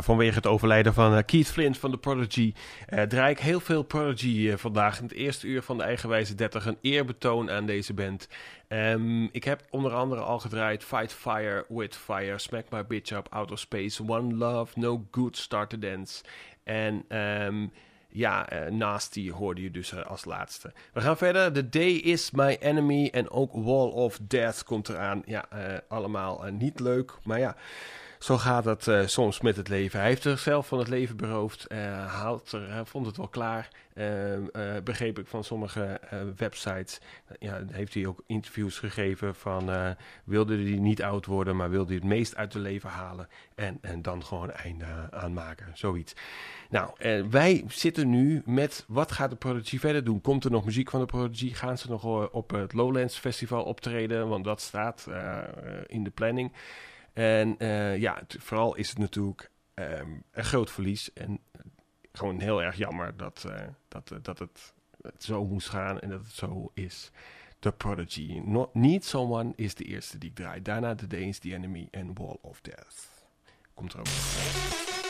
Vanwege het overlijden van uh, Keith Flint van de Prodigy uh, draai ik heel veel Prodigy uh, vandaag in het eerste uur van de Eigenwijze 30. Een eerbetoon aan deze band. Um, ik heb onder andere al gedraaid Fight Fire with Fire, Smack My Bitch Up, Out of Space, One Love, No Good, Start to Dance. En um, ja, Nasty hoorde je dus als laatste. We gaan verder. The Day is My Enemy en ook Wall of Death komt eraan. Ja, allemaal niet leuk, maar ja... Zo gaat het uh, soms met het leven. Hij heeft zichzelf van het leven beroofd. Uh, haalt er, hij vond het wel klaar. Uh, begreep ik van sommige websites. ja, heeft hij ook interviews gegeven van... wilde hij niet oud worden, maar wilde hij het meest uit het leven halen. En, en dan gewoon een einde aanmaken. Zoiets. Nou, wij zitten nu met... Wat gaat de Prodigy verder doen? Komt er nog muziek van de Prodigy? Gaan ze nog op het Lowlands Festival optreden? Want dat staat in de planning. En uh, ja, vooral is het natuurlijk um, een groot verlies. En gewoon heel erg jammer dat, uh, dat, dat het, het, zo moest gaan en dat het zo is. The Prodigy. Not, Need Someone is de eerste die ik draai. Daarna The Danes, The Enemy en Wall of Death. Komt erop.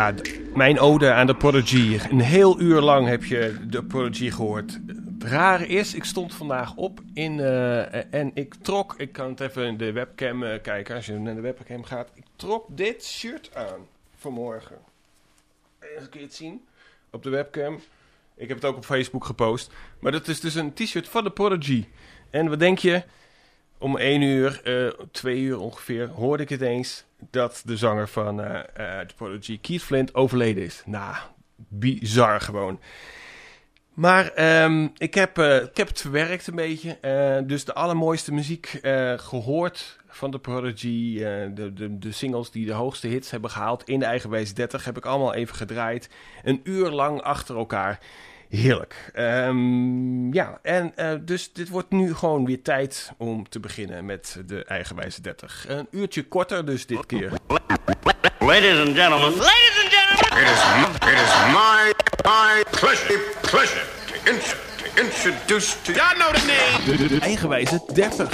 Ja, mijn ode aan de Prodigy. Een heel uur lang heb je de Prodigy gehoord. Het rare is, ik stond vandaag op in, uh, en ik trok, ik kan het even in de webcam uh, kijken als je naar de webcam gaat. Ik trok dit shirt aan vanmorgen. Even kun je het zien op de webcam. Ik heb het ook op Facebook gepost. Maar dat is dus een t-shirt van de Prodigy. En wat denk je? Om 1 uur, uh, 2 uur ongeveer, hoorde ik het eens dat de zanger van uh, uh, The Prodigy, Keith Flint, overleden is. Nou, bizar gewoon. Maar um, ik, heb, ik heb het verwerkt een beetje. dus de allermooiste muziek gehoord van The Prodigy. de, de, de singles die de hoogste hits hebben gehaald in de eigenwijs 30 heb ik allemaal even gedraaid. Een uur lang achter elkaar. Heerlijk. Um, ja, en uh, dus dit wordt nu gewoon weer tijd om te beginnen met de eigenwijze 30. Een uurtje korter dus dit keer. Ladies and gentlemen. Ladies and gentlemen. It is, it is my, my pleasure, pleasure to, in, to introduce to... Y'all know the name. De, de, de eigenwijze 30.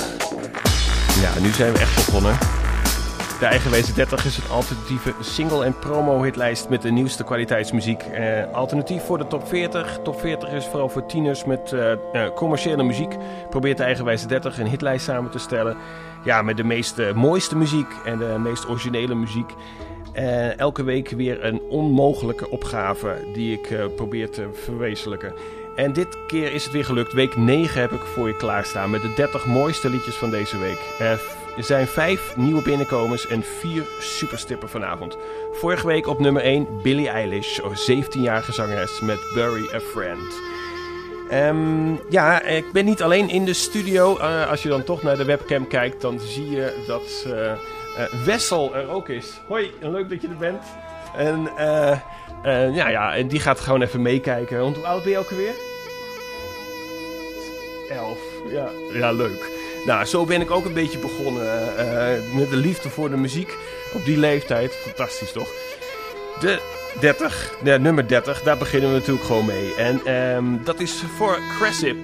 Ja, nu zijn we echt begonnen. De Eigenwijze 30 is het alternatieve single- en promo-hitlijst met de nieuwste kwaliteitsmuziek. Eh, alternatief voor de top 40. Top 40 is vooral voor tieners met uh, uh, commerciële muziek. Probeert de Eigenwijze 30 een hitlijst samen te stellen. Ja, met de meest mooiste muziek en de meest originele muziek. elke week weer een onmogelijke opgave die ik probeer te verwezenlijken. En dit keer is het weer gelukt. Week 9 heb ik voor je klaarstaan met de 30 mooiste liedjes van deze week. Er zijn vijf nieuwe binnenkomers en vier superstippen vanavond. Vorige week op nummer 1 Billie Eilish, 17-jarige zangeres met Bury a Friend. Um, ja, ik ben niet alleen in de studio. Uh, als je dan toch naar de webcam kijkt, dan zie je dat uh, uh, Wessel er ook is. Hoi, leuk dat je er bent. En ja, ja, en die gaat gewoon even meekijken. Want hoe oud ben je ook alweer? Elf. Ja, ja leuk. Nou, zo ben ik ook een beetje begonnen uh, met de liefde voor de muziek op die leeftijd. Fantastisch toch? De 30, de nummer 30, daar beginnen we natuurlijk gewoon mee. En um, dat is voor Cressip.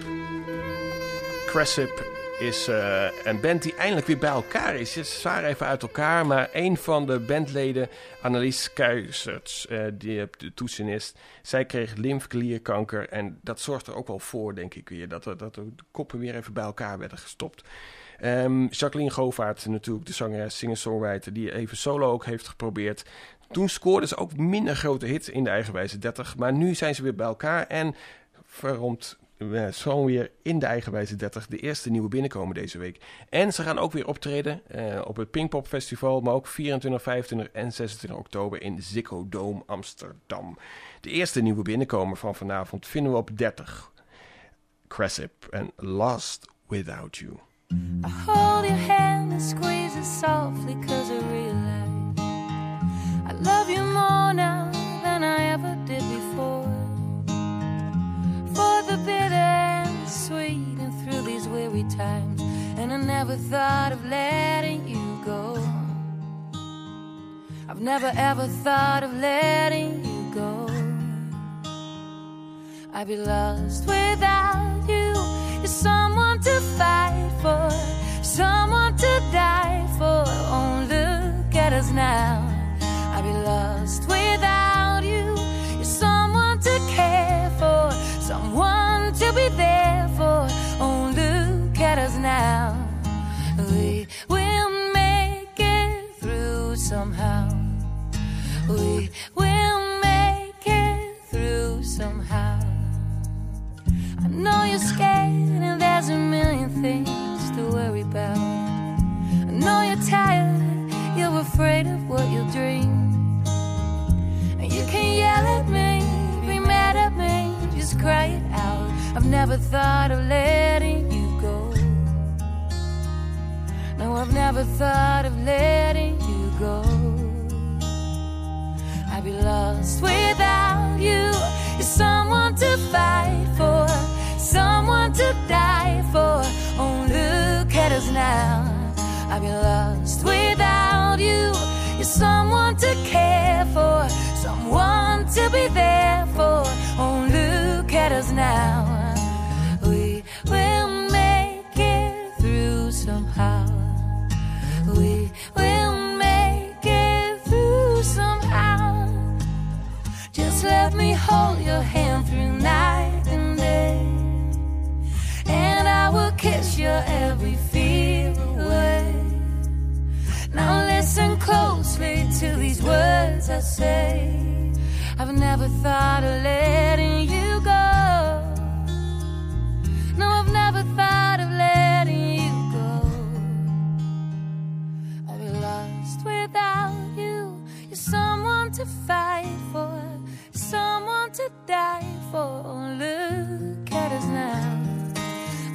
Cressip is uh, een band die eindelijk weer bij elkaar is. Ze waren even uit elkaar, maar een van de bandleden, Annelies Kuiserts, uh, die de toetsenist, zij kreeg lymfeklierkanker. En dat zorgt er ook wel voor, denk ik weer, dat, er, dat de koppen weer even bij elkaar werden gestopt. Um, Jacqueline Govaert, natuurlijk de zangeres, singer-songwriter, die even solo ook heeft geprobeerd. Toen scoorden ze ook minder grote hits in de eigenwijze 30, maar nu zijn ze weer bij elkaar en verromt gewoon weer in de eigenwijze 30 de eerste nieuwe binnenkomen deze week. En ze gaan ook weer optreden uh, op het Pinkpop Festival, maar ook 24, 25 en 26 oktober in Ziggo Dome Amsterdam. De eerste nieuwe binnenkomer van vanavond vinden we op 30. Cressip en Lost Without You. I hold your hand and squeeze it softly cause I realize I love you more now than I ever did before For the bitter and the sweet and through these weary times. And I never thought of letting you go. I've never ever thought of letting you go. I'd be lost without you. You're someone to fight for Someone to die for. Oh, look at us now. I'd be lost without thought of letting you go. No, I've never thought of letting you go. I'd be lost without you. You're someone to fight for, someone to die for. Oh, look at us now. I'd be lost without you. You're someone to care for, someone to be there for. Oh, look at us now. I say. I've never thought of letting you go. No, I've never thought of letting you go. I'll be lost without you. You're someone to fight for, someone to die for. Look at us now.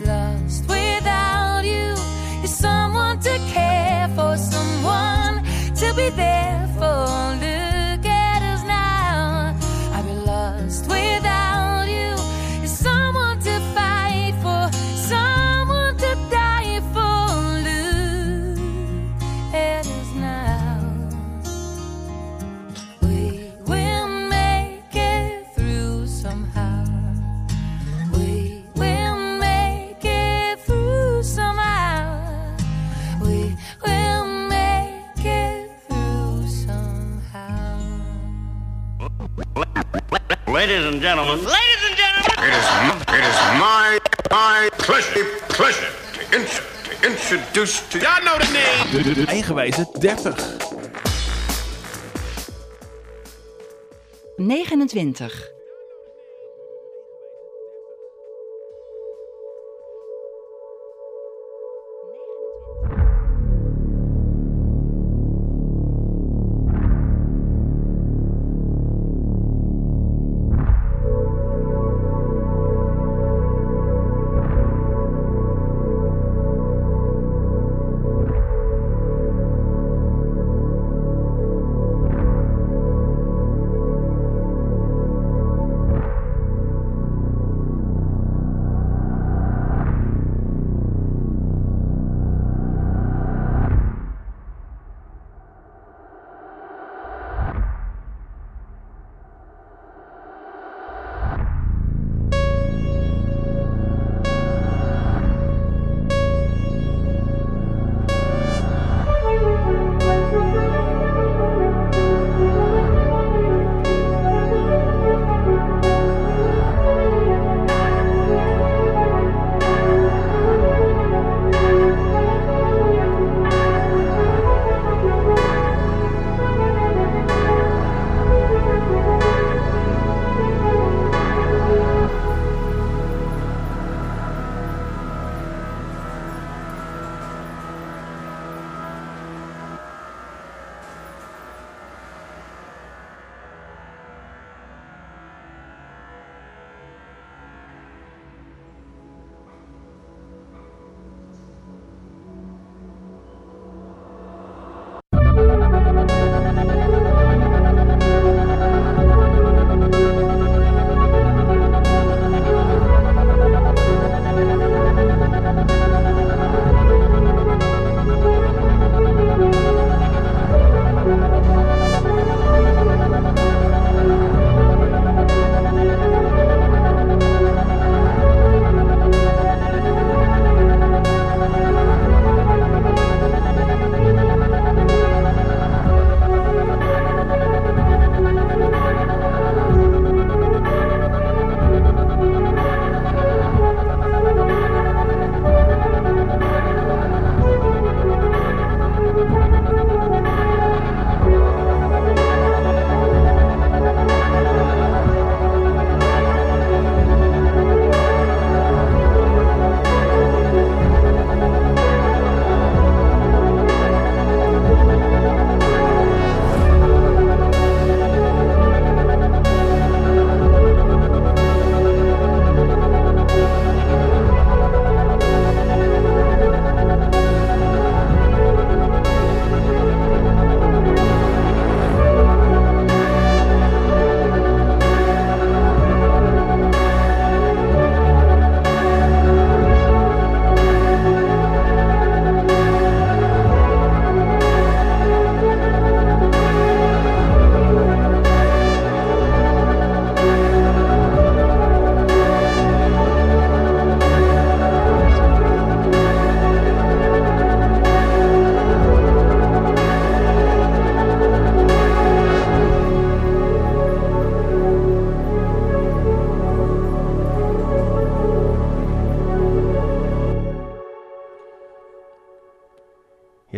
Lost without you. You're someone to care for, someone to be there Ladies and gentlemen. Ladies and gentlemen. It is, it is my, my pleasure, pleasure to, int- to introduce to Y'all know the name. De eigenwijze 30. 29.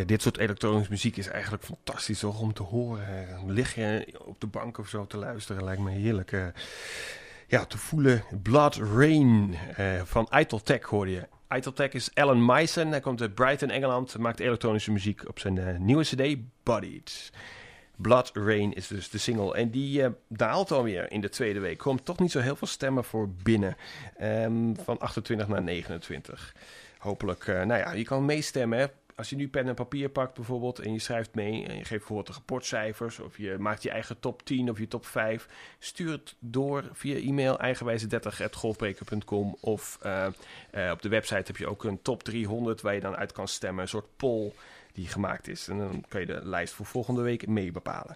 Dit soort elektronische muziek is eigenlijk fantastisch om te horen. Lig je op de bank of zo te luisteren, lijkt me heerlijk. eh. ja, te voelen. Blood Rain eh, van Idle Tech hoorde je. Idle Tech is Alan Myson. Hij komt uit Brighton, Engeland. Maakt elektronische muziek op zijn eh, nieuwe cd, Bodied. Blood Rain is dus de single. En die daalt alweer in de tweede week. Komt toch niet zo heel veel stemmen voor binnen. Ehm, van 28 naar 29. Hopelijk, nou ja, je kan meestemmen. Als je nu pen en papier pakt bijvoorbeeld en je schrijft mee en je geeft bijvoorbeeld de rapportcijfers of je maakt je eigen top 10 of je top 5, stuur het door via e-mail eigenwijze30.golfbreker.com of eh, eh, op de website heb je ook een top 300 waar je dan uit kan stemmen, een soort poll die gemaakt is. En dan kan je de lijst voor volgende week mee bepalen.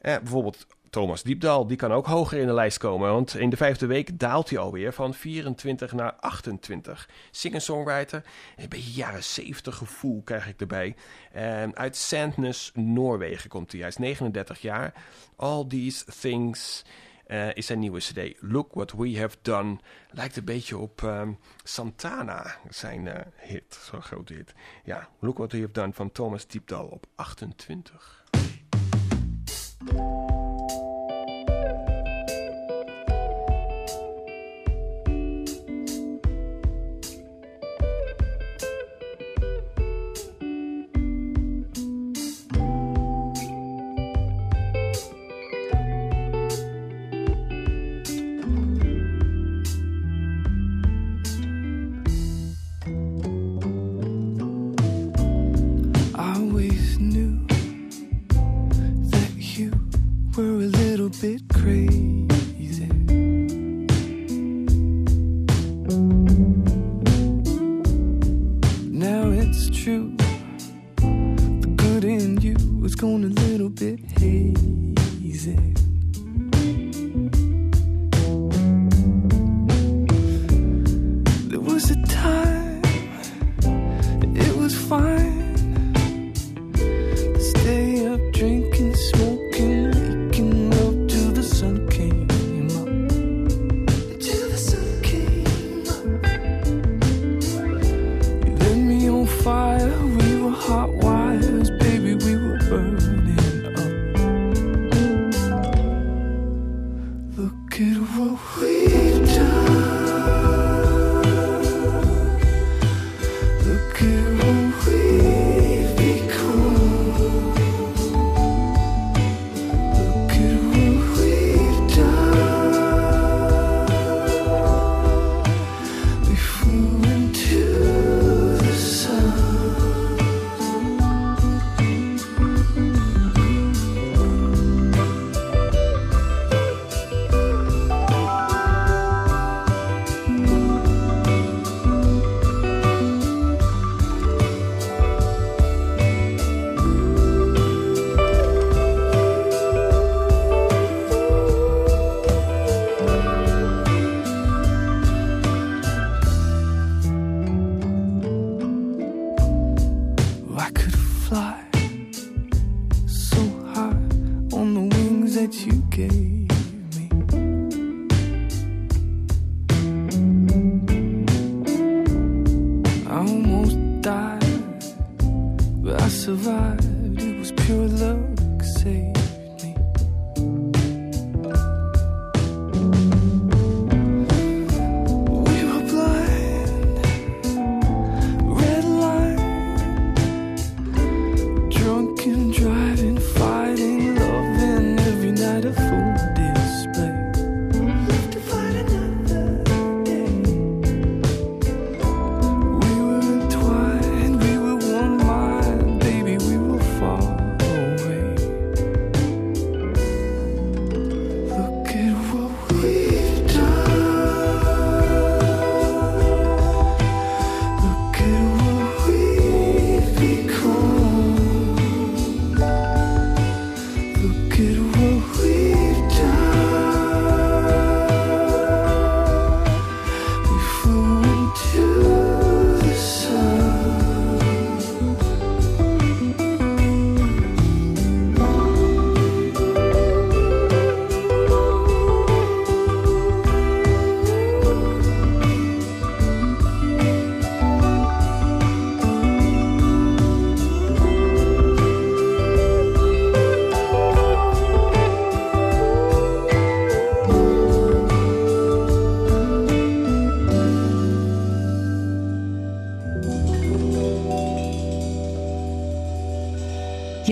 Eh, bijvoorbeeld Thomas Diepdal, die kan ook hoger in de lijst komen. Want in de vijfde week daalt hij alweer van 24 naar 28. Singer-songwriter, een beetje jaren 70 gevoel krijg ik erbij. Uit Sandnes, Noorwegen komt hij. Hij is 39 jaar. All These Things eh, is zijn nieuwe cd. Look What We Have Done. Lijkt een beetje op ehm, Santana, zijn eh, hit, zo'n grote hit. Ja, Look What We Have Done van Thomas Diepdal op 28. Thank you.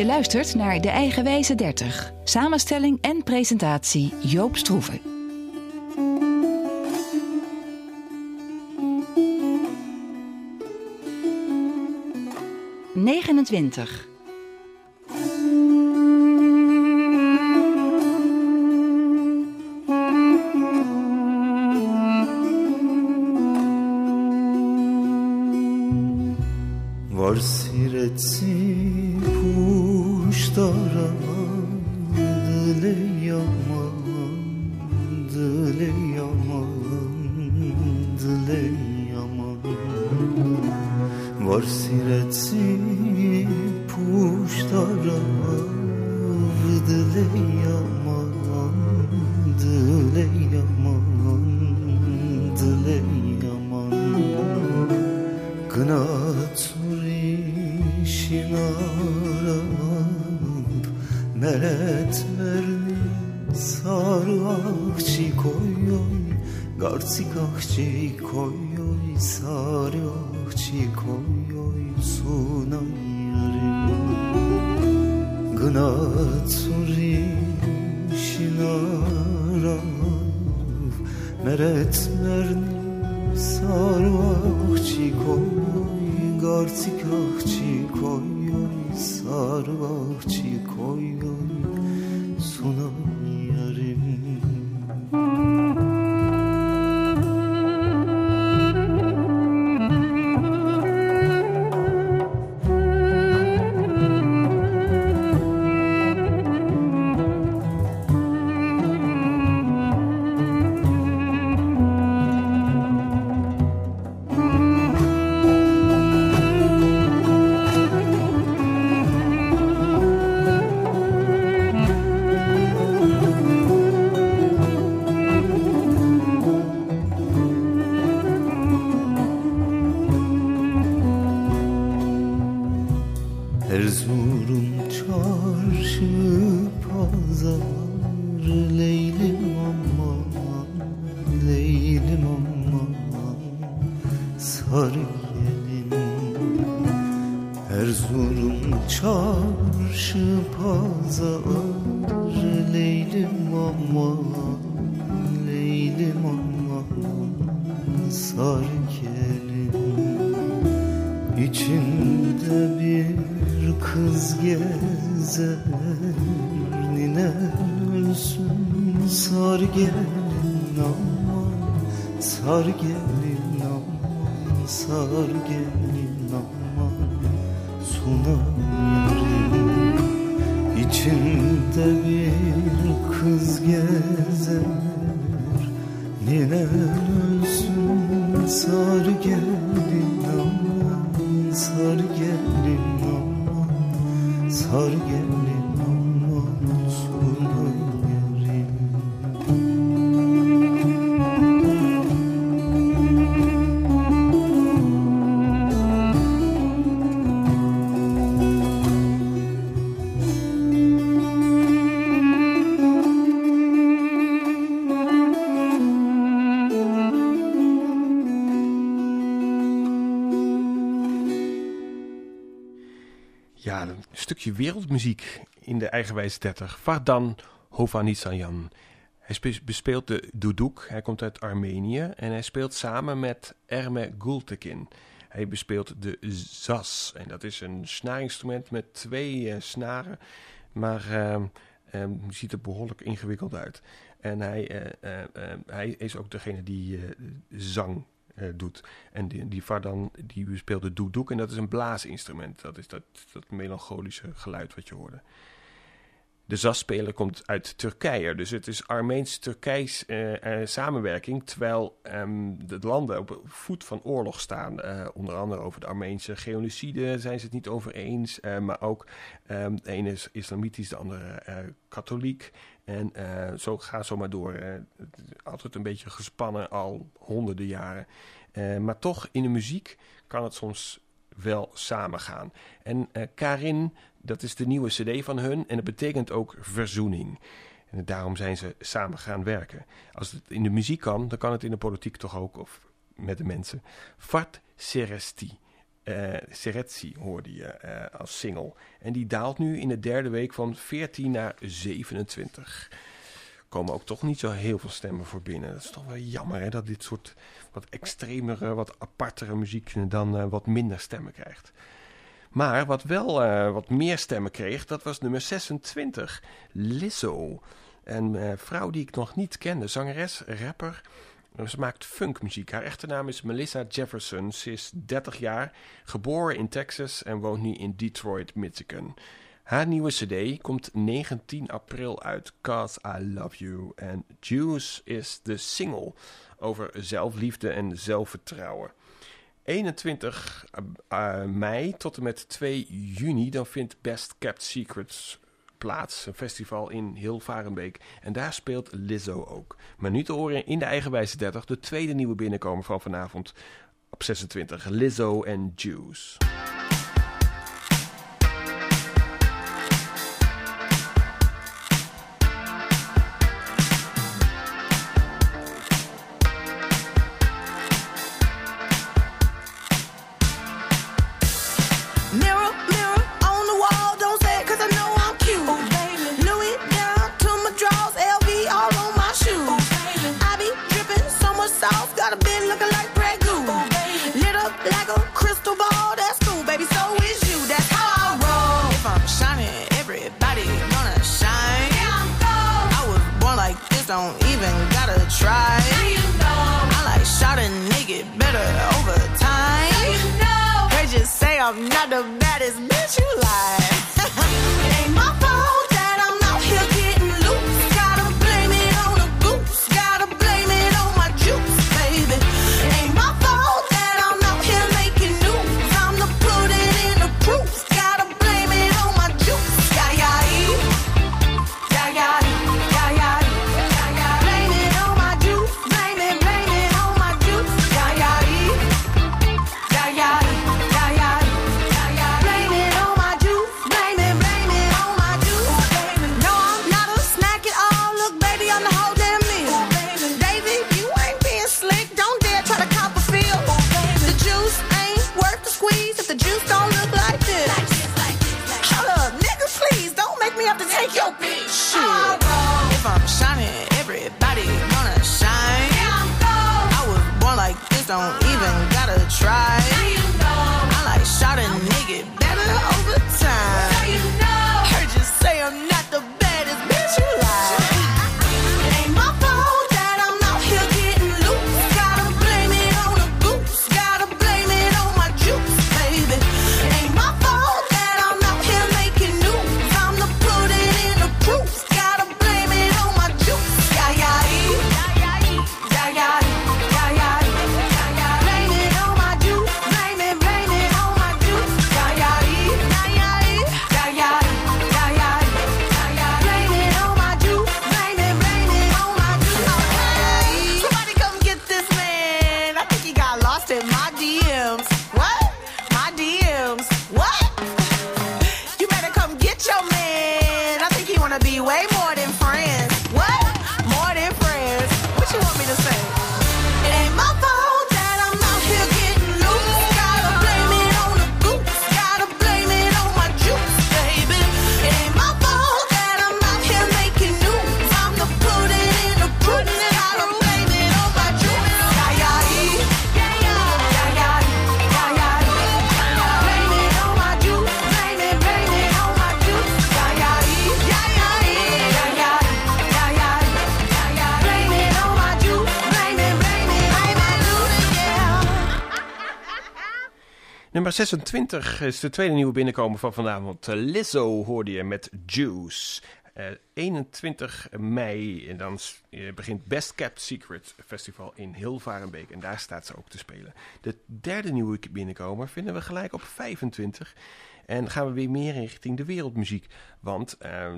Luistert naar De Eigenwijze 30. Samenstelling en presentatie Joop Stroeven. ...29. siretsi puştara dileyaman dileyaman dileyaman gına turişin aramam meret merni sarlakçı koyuyor. Garsikakçı koyoy sarıakçı koyoy sunayarım Gına turi şinarav Meret merni sarıakçı koyoy Garsikakçı koyoy sarıakçı koyoy sunayarım stukje wereldmuziek in de eigenwijze 30. Vardan Hovanisaryan. Hij spe- bespeelt de duduk, hij komt uit Armenië en hij speelt samen met Erme Gultekin. Hij bespeelt de zas en dat is een snaarinstrument met twee eh, snaren, maar ehm, ehm, ziet er behoorlijk ingewikkeld uit. En hij, eh, eh, eh, hij is ook degene die eh, zang eh, doet. En die, die Vardan die bespeelt de duduk en dat is een blaasinstrument. Dat is dat, dat melancholische geluid wat je hoorde. De zasspeler komt uit Turkije, dus het is Armeens-Turkijs eh, eh, samenwerking, terwijl ehm, de landen op voet van oorlog staan. Onder andere over de Armeense genocide zijn ze het niet over eens, maar ook ehm, de ene is islamitisch, de andere katholiek. En eh, zo gaat zo maar door. is altijd een beetje gespannen al honderden jaren. Eh, maar toch, in de muziek kan het soms wel samengaan. En eh, Karin, dat is de nieuwe cd van hun en dat betekent ook verzoening. En daarom zijn ze samen gaan werken. Als het in de muziek kan, dan kan het in de politiek toch ook, of met de mensen. Fart Seresti. Eh Serezzi hoorde je eh, als single. En die daalt nu in de derde week van 14 naar 27. Komen ook toch niet zo heel veel stemmen voor binnen. Dat is toch wel jammer hè, dat dit soort wat extremere, wat apartere muziek dan eh, wat minder stemmen krijgt. Maar wat wel wat meer stemmen kreeg, dat was nummer 26, Lizzo. Een vrouw die ik nog niet kende, zangeres, rapper. Ze maakt funkmuziek. Haar echte naam is Melissa Jefferson. Ze is 30 jaar, geboren in Texas en woont nu in Detroit, Michigan. Haar nieuwe cd komt 19 april uit, Cause I Love You. En Juice is de single over zelfliefde en zelfvertrouwen. 21 uh, mei tot en met 2 juni, dan vindt Best Kept Secrets plaats. Een festival in Hilvarenbeek. En daar speelt Lizzo ook. Maar nu te horen in de eigenwijze 30, de tweede nieuwe binnenkomer van vanavond op 26. Lizzo en Juice. I'm not the baddest bitch you like. 26 is de tweede nieuwe binnenkomer van vanavond. Eh, Lizzo hoorde je met Juice. Eh, 21 mei en dan eh, begint Best Kept Secret Festival in Hilvarenbeek. En daar staat ze ook te spelen. De derde nieuwe binnenkomer vinden we gelijk op 25. En gaan we weer meer richting de wereldmuziek. Want eh,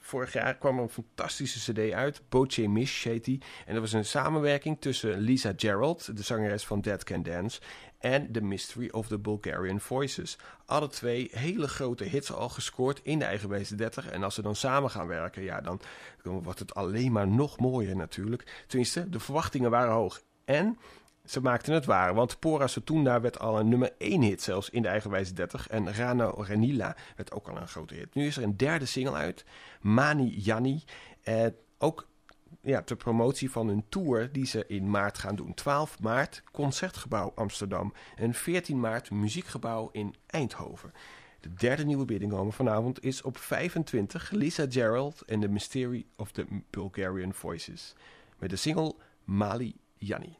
vorig jaar kwam er een fantastische cd uit. Boche Mish heet die. En dat was een samenwerking tussen Lisa Gerald, de zangeres van Dead Can Dance... en The Mystery of the Bulgarian Voices. Alle twee hele grote hits al gescoord in de eigenwijze 30. En als ze dan samen gaan werken, ja, dan, wordt het alleen maar nog mooier natuurlijk. Tenminste, de verwachtingen waren hoog. En Ze maakten het waar, want Pora Sotunda werd al een nummer 1 hit, zelfs in de eigenwijze 30. En Rano Renila werd ook al een grote hit. Nu is er een derde single uit, Mani Janni. Eh, ook ja, ter promotie van hun tour die ze in maart gaan doen. 12 maart Concertgebouw Amsterdam en 14 maart Muziekgebouw in Eindhoven. De derde nieuwe binnenkomer vanavond is op 25 Lisa Gerald en The Mystery of the Bulgarian Voices. Met de single Mali Janni.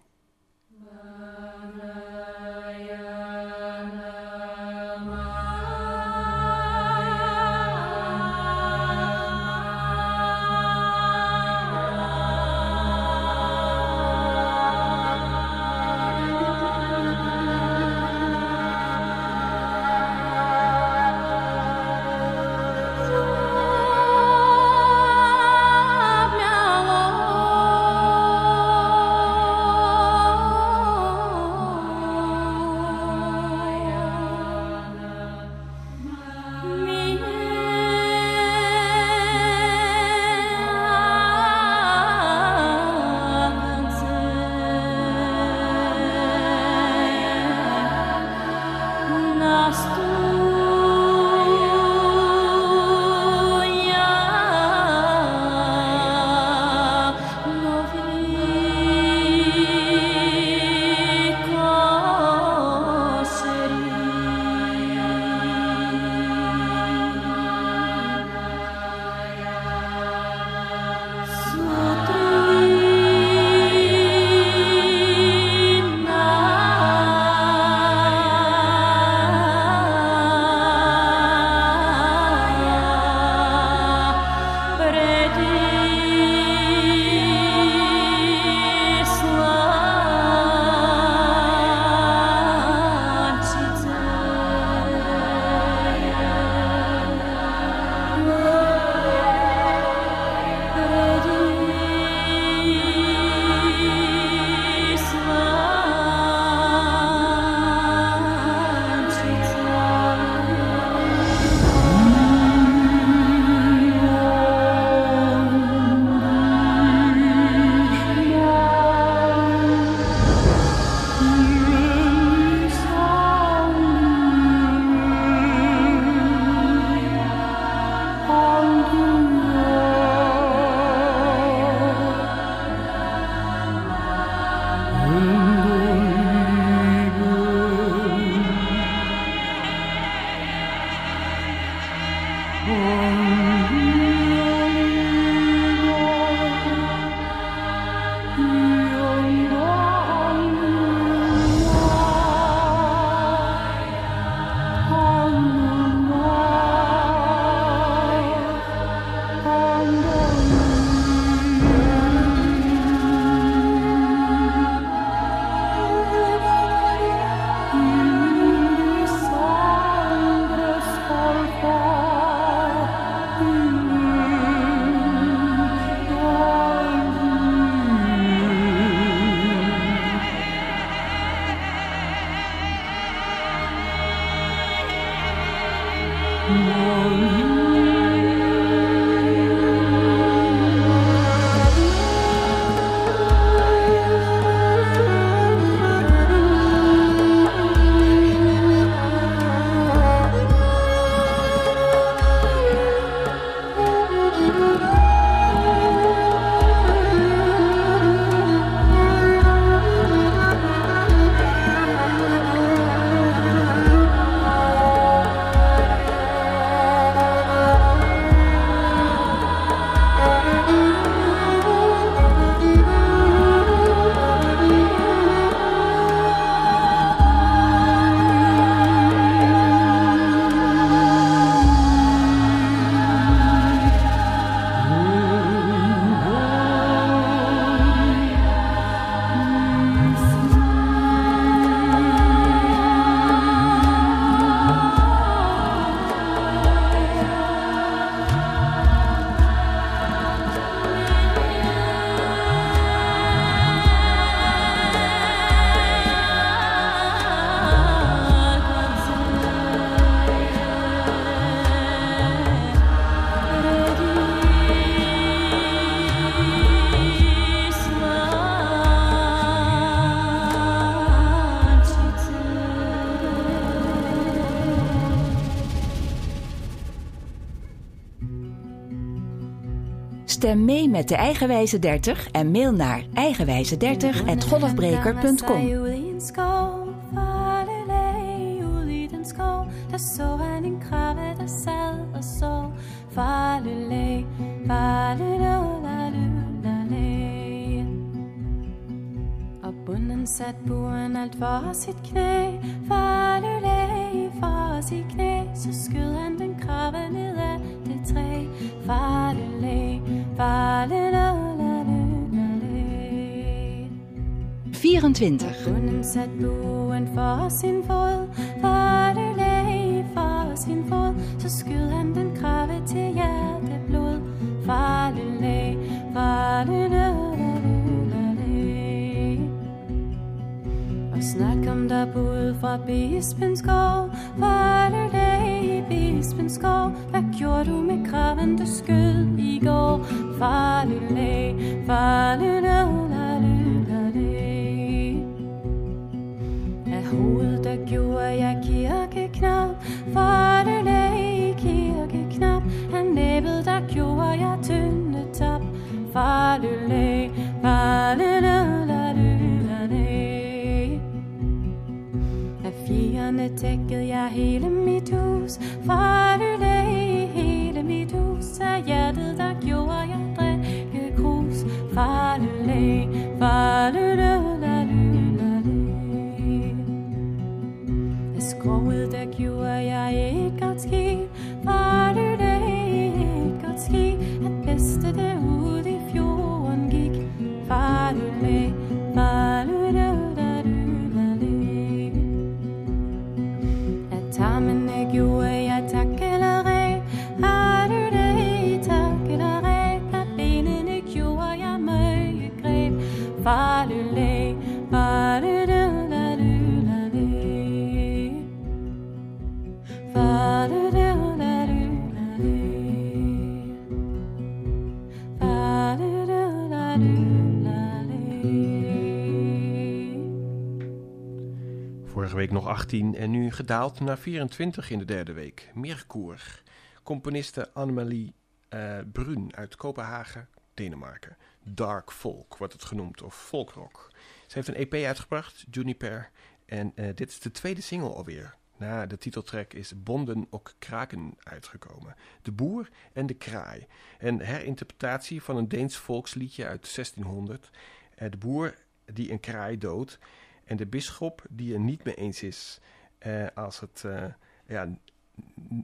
Stem mee met de Eigenwijze 30 en mail naar eigenwijze30.golfbreker.com. Ude i en skov, farlelej, ude i That blue and fast in far 18 en nu gedaald naar 24 in de derde week. Merkoer. Componiste Annemarie eh Brun uit Kopenhagen, Denemarken. Dark folk wordt het genoemd, of folkrock. Ze heeft een EP uitgebracht, Juniper. En eh, dit is de tweede single alweer. Na de titeltrack is Bonden ook Kraken uitgekomen. De Boer en de Kraai. Een herinterpretatie van een Deens volksliedje uit 1600. Eh, de boer die een kraai doodt. En de bisschop die er niet mee eens is eh, als het eh, ja,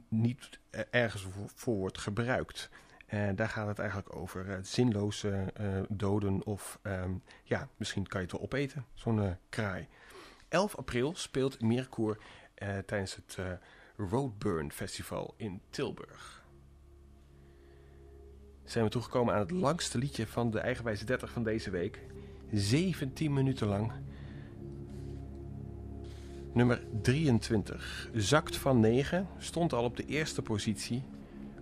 niet ergens voor, wordt gebruikt. Eh, daar gaat het eigenlijk over zinloze doden of ehm, ja, misschien kan je het wel opeten, zo'n kraai. 11 april speelt Meerkoer eh, tijdens het Roadburn Festival in Tilburg. Zijn we toegekomen aan het langste liedje van de Eigenwijze 30 van deze week. 17 minuten lang. Nummer 23. Zakt van 9. Stond al op de eerste positie.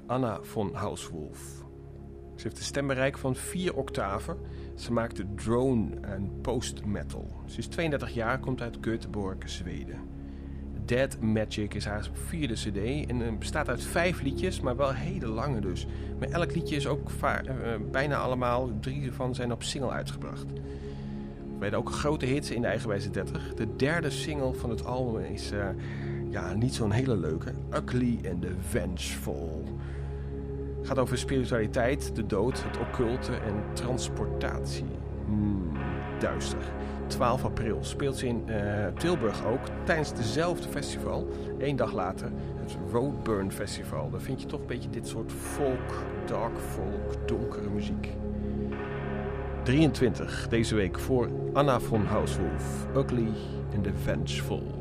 Anna von Hauswolf. Ze heeft een stembereik van 4 octaven. Ze maakte drone en post-metal. Ze is 32 jaar, komt uit Göteborg, Zweden. Dead Magic is haar vierde cd en eh, bestaat uit vijf liedjes, maar wel hele lange dus. Maar elk liedje is ook eh, eh, bijna allemaal, drie ervan zijn op single uitgebracht. Er werden ook grote hits in de eigenwijze 30. De derde single van het album is eh, ja, niet zo'n hele leuke. Ugly and the Vengeful. Gaat over spiritualiteit, de dood, het occulte en transportatie. Hmm, duister. 12 april speelt ze in eh, Tilburg ook tijdens dezelfde festival. Eén dag later het Roadburn Festival. Daar vind je toch een beetje dit soort folk, dark folk, donkere muziek. 23 deze week voor Anna von Hauswolf. Ugly and the Vengeful.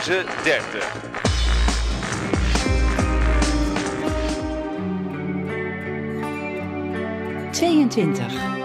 Eigenwijze 30. Tweeëntwintig.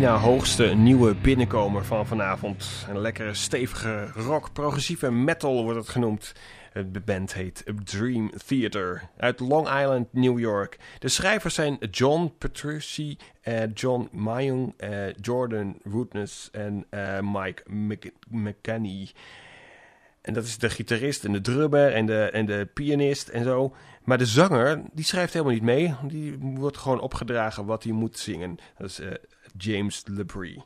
Na hoogste nieuwe binnenkomer van vanavond. Een lekkere stevige rock, progressieve metal wordt het genoemd. De band heet Dream Theater uit Long Island, New York. De schrijvers zijn John Petrucci, eh, John Mayung, eh, Jordan Woodness en eh, Mike McKenney. En dat is de gitarist en de drummer en de, en de pianist en zo. Maar de zanger, die schrijft helemaal niet mee. Die wordt gewoon opgedragen wat hij moet zingen. Dat is James LeBrie.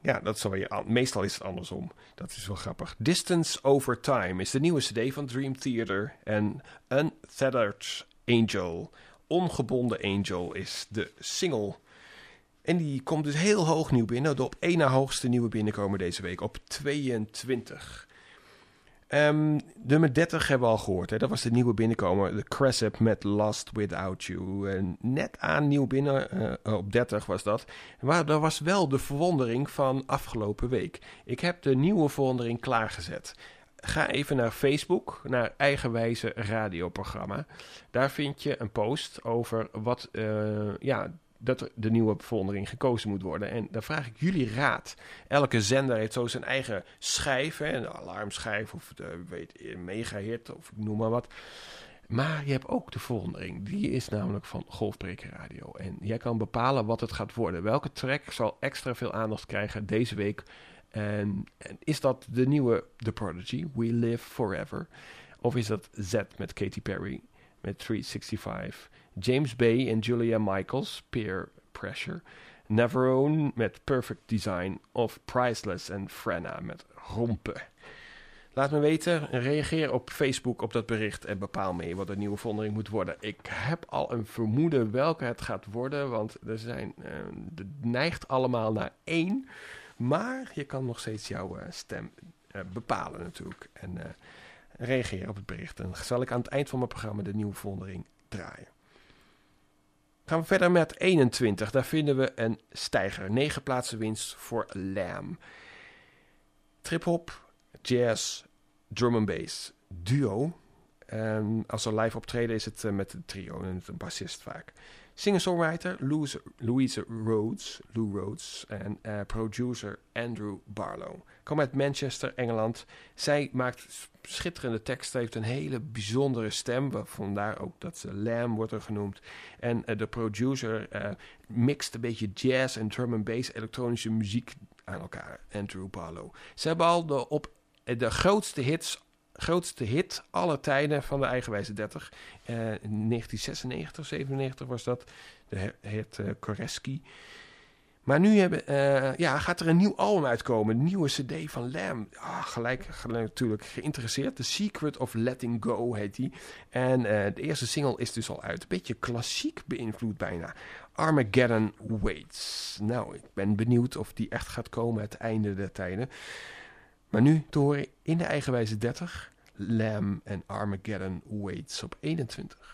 Ja, dat wel je, meestal is het andersom. Dat is wel grappig. Distance Over Time is de nieuwe cd van Dream Theater. En Untethered Angel, Ongebonden Angel, is de single. En die komt dus heel hoog nieuw binnen. De op één na hoogste nieuwe binnenkomen deze week op 22. Um, nummer 30 hebben we al gehoord. Hè? Dat was de nieuwe binnenkomer. De Cressip met Lost Without You. En net aan nieuw binnen, uh, op 30 was dat. Maar dat was wel de verwondering van afgelopen week. Ik heb de nieuwe verwondering klaargezet. Ga even naar Facebook, naar Eigenwijze radioprogramma. Daar vind je een post over wat uh, ja, dat er de nieuwe verwondering gekozen moet worden. En daar vraag ik jullie raad. Elke zender heeft zo zijn eigen schijf, hè, een alarmschijf of de weet, megahit of noem maar wat. Maar je hebt ook de verwondering. Die is namelijk van Golfbreker Radio. En jij kan bepalen wat het gaat worden. Welke track zal extra veel aandacht krijgen deze week? En, en is dat de nieuwe The Prodigy, We Live Forever? Of is dat Z met Katy Perry met 365? James Bay en Julia Michaels, Peer Pressure. Never Own met Perfect Design. Of Priceless en Frenna met Rompen. Laat me weten, reageer op Facebook op dat bericht en bepaal mee wat de nieuwe vondering moet worden. Ik heb al een vermoeden welke het gaat worden, want er zijn, het neigt allemaal naar één. Maar je kan nog steeds jouw uh, stem uh, bepalen natuurlijk. En reageer op het bericht. En zal ik aan het eind van mijn programma de nieuwe vondering draaien. Gaan we verder met 21. Daar vinden we een stijger. 9 plaatsen winst voor Lamb. Trip-hop, jazz, drum and bass, duo. En als er live optreden is het uh, met een trio en een bassist vaak. Singer-songwriter Louise, Louise Rhodes, Lou Rhodes en uh, producer Andrew Barlow. Kom uit Manchester, Engeland. Zij maakt schitterende teksten, heeft een hele bijzondere stem. Vandaar ook dat ze Lamb wordt er genoemd. En uh, de producer uh, mixt een beetje jazz en drum and bass, elektronische muziek aan elkaar. Andrew Barlow. Ze hebben al de, op de grootste hits grootste hit aller tijden van de Eigenwijze 30. Uh, in 1996, 97 was dat. De hit uh, Koreski. Maar nu hebben, uh, ja, gaat er een nieuw album uitkomen. Een nieuwe cd van Lam. Ah, gelijk, gelijk, natuurlijk geïnteresseerd. The Secret of Letting Go heet die. En de eerste single is dus al uit. Beetje klassiek beïnvloed bijna. Armageddon Waits. Nou, ik ben benieuwd of die echt gaat komen het einde der tijden. Maar nu te horen in de eigenwijze 30, Lamb en Armageddon Waits op 21.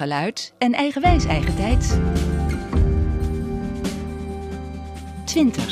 geluid en eigenwijs eigen tijd. 20.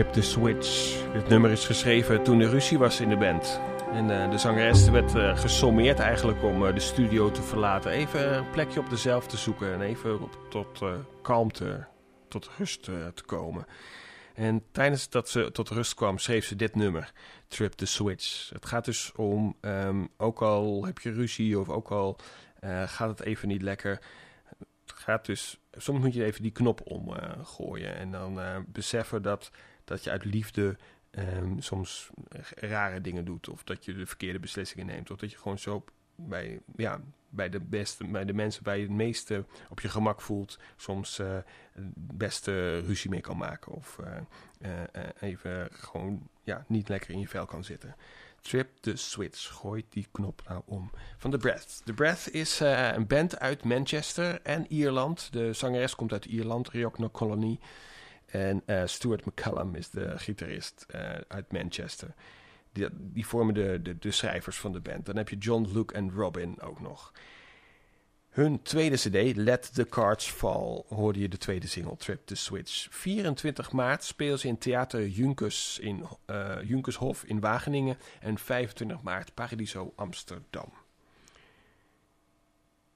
Flip the Switch. Dit nummer is geschreven toen er ruzie was in de band. En eh, de zangeres werd eh, gesommeerd eigenlijk om eh, de studio te verlaten. Even een plekje op dezelf te zoeken en even op, tot kalmte, tot rust te komen. En tijdens dat ze tot rust kwam, schreef ze dit nummer, Trip the Switch. Het gaat dus om, ehm, ook al heb je ruzie of ook al gaat het even niet lekker, het gaat dus soms moet je even die knop omgooien en dan beseffen dat dat je uit liefde ehm, soms rare dingen doet. Of dat je de verkeerde beslissingen neemt. Of dat je gewoon zo bij, ja, bij, de, beste, bij de mensen bij het meeste op je gemak voelt. Soms uh, beste ruzie mee kan maken. Of eh, eh, even gewoon ja, niet lekker in je vel kan zitten. Trip the Switch. Gooi die knop nou om. Van The Breath. The Breath is een band uit Manchester en Ierland. De zangeres komt uit Ierland, Riokno Colony. En eh, Stuart McCallum is de gitarist eh, uit Manchester. Die, die vormen de, de, schrijvers van de band. Dan heb je John, Luke en Robin ook nog. Hun tweede cd, Let the Cards Fall, hoorde je de tweede single, Trip the Switch. 24 maart spelen ze in Theater Junkers in eh, Junkershof in Wageningen. En 25 maart Paradiso Amsterdam.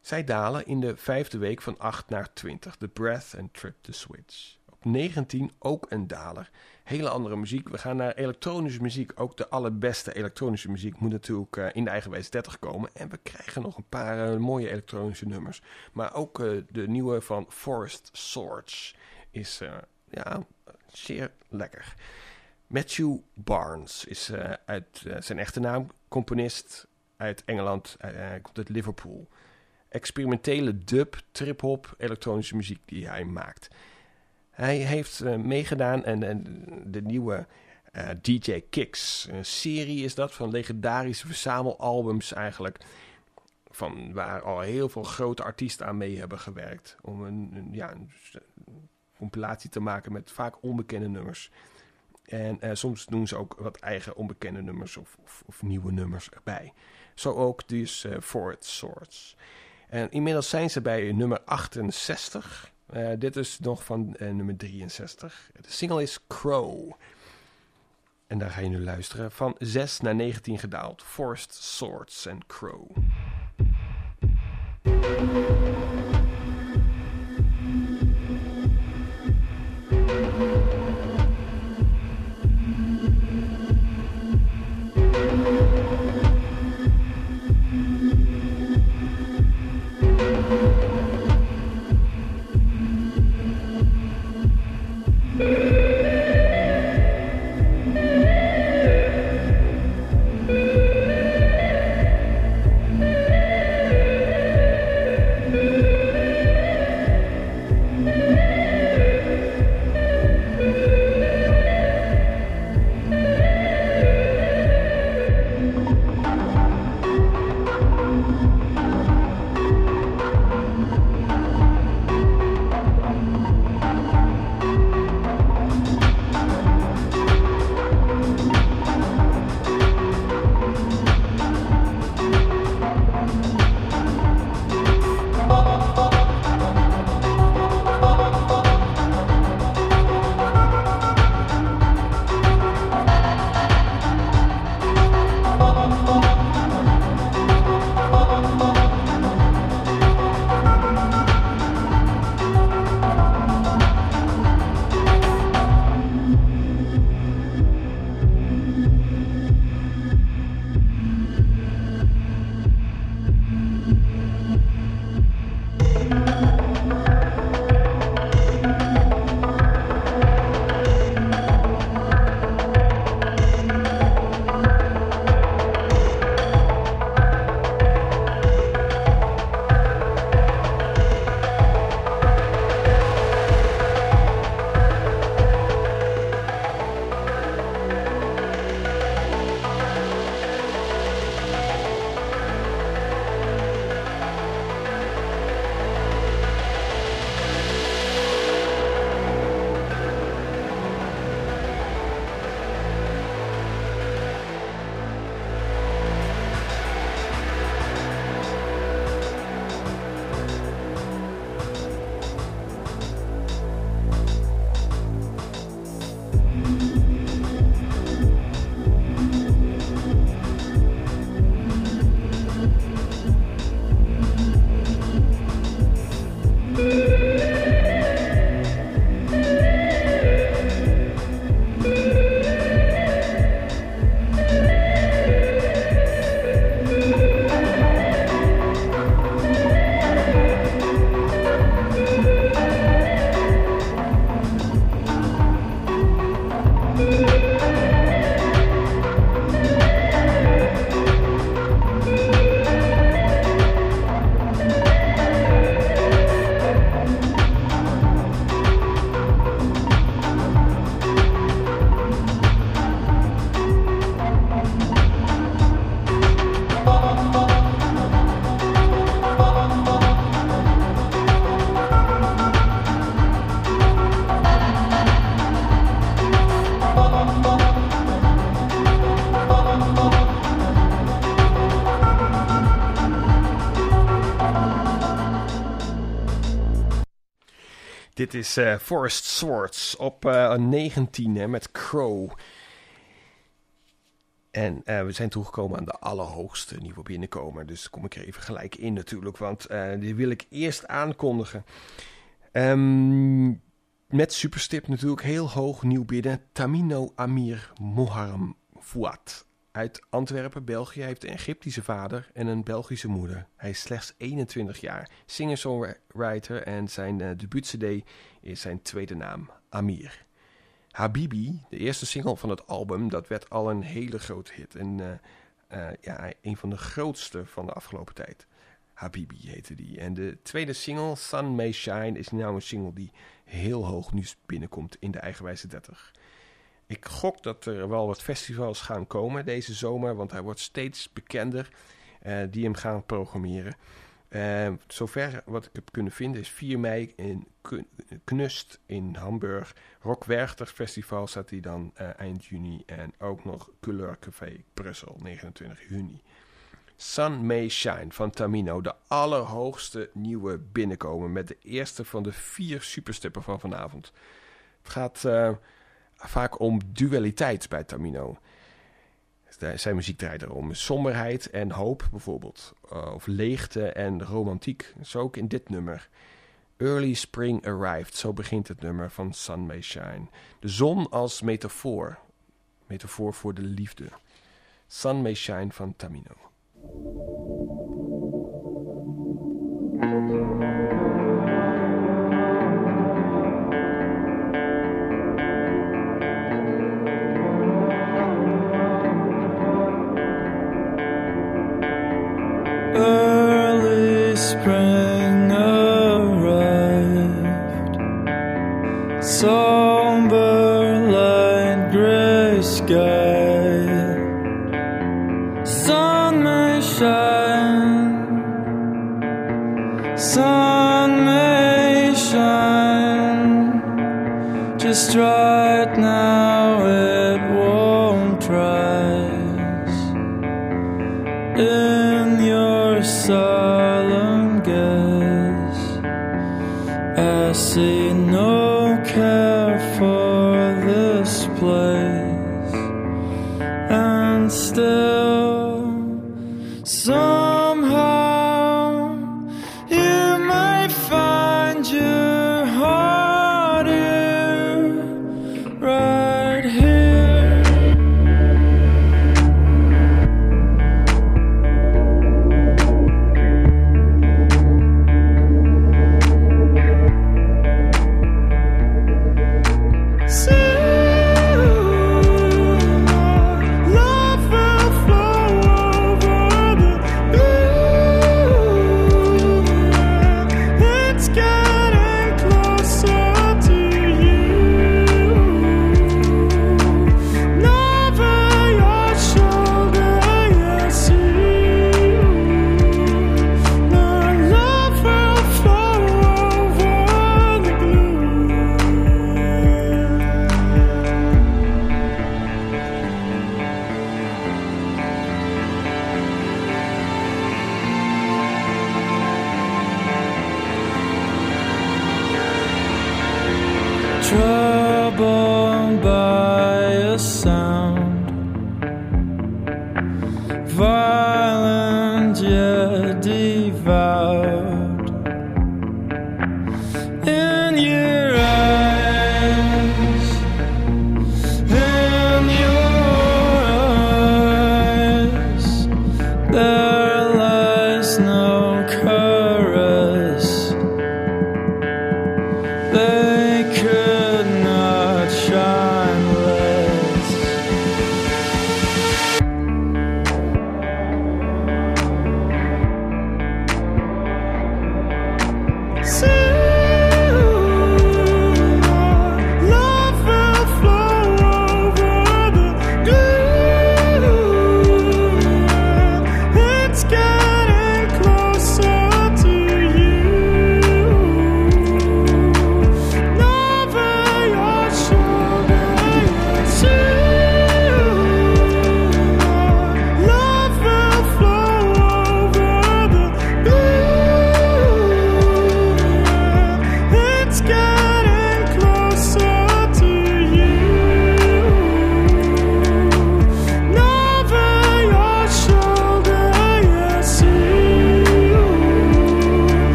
Zij dalen in de vijfde week van 8 naar 20. The Breath and Trip the Switch. Op 19 ook een daler. Hele andere muziek. We gaan naar elektronische muziek. Ook de allerbeste elektronische muziek moet natuurlijk eh, in de eigenwijs 30 komen. En we krijgen nog een paar eh, mooie elektronische nummers. Maar ook eh, de nieuwe van Forest Swords is ja, zeer lekker. Matthew Barnes is uit zijn echte naam componist uit Engeland. Hij komt uit Liverpool. Experimentele dub, trip-hop, elektronische muziek die hij maakt. Hij heeft eh, meegedaan en, en de nieuwe eh, DJ Kicks, een serie is dat van legendarische verzamelalbums eigenlijk. Van waar al heel veel grote artiesten aan mee hebben gewerkt. Om een, ja, een compilatie te maken met vaak onbekende nummers. En eh, soms doen ze ook wat eigen onbekende nummers of, of, of nieuwe nummers erbij. Zo ook dus eh Forward Swords. En inmiddels zijn ze bij nummer 68. Eh, dit is nog van eh, nummer 63. De single is Crow. En daar ga je nu luisteren. Van 6 naar 19 gedaald. Forest Swords en Crow. Is eh, Forest Swords op eh 19 hè, met Crow. En eh, we zijn toegekomen aan de allerhoogste nieuwe binnenkomer. Dus kom ik er even gelijk in natuurlijk, want die wil ik eerst aankondigen. Ehm, met superstip natuurlijk heel hoog nieuw binnen. Tamino Amir Moharram Fouad. Uit Antwerpen, België. Hij heeft een Egyptische vader en een Belgische moeder. Hij is slechts 21 jaar. Singer-songwriter en zijn uh, debuut-cd is zijn tweede naam, Amir. Habibi, de eerste single van het album, dat werd al een hele grote hit. En uh, uh, ja, een van de grootste van de afgelopen tijd. Habibi heette die. En de tweede single, Sun May Shine, is nou een single die heel hoog nu binnenkomt in de eigenwijze 30. Ik gok dat er wel wat festivals gaan komen deze zomer, want hij wordt steeds bekender uh, die hem gaan programmeren. Zover wat ik heb kunnen vinden is 4 mei in Knust in Hamburg. Rock Werchter Festival staat hij dan uh, eind juni. En ook nog Couleur Café Brussel 29 juni. Sun May Shine van Tamino. De allerhoogste nieuwe binnenkomen. Met de eerste van de vier superstippen van vanavond. Het gaat uh, vaak om dualiteit bij Tamino. Zijn muziek draait erom. Somberheid en hoop bijvoorbeeld. Uh, of leegte en romantiek. Zo ook in dit nummer. Early Spring Arrived. Zo begint het nummer van Sun May Shine. De zon als metafoor. Metafoor voor de liefde. Sun May Shine van Tamino. Early spring So.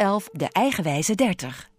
11 de eigenwijze 30.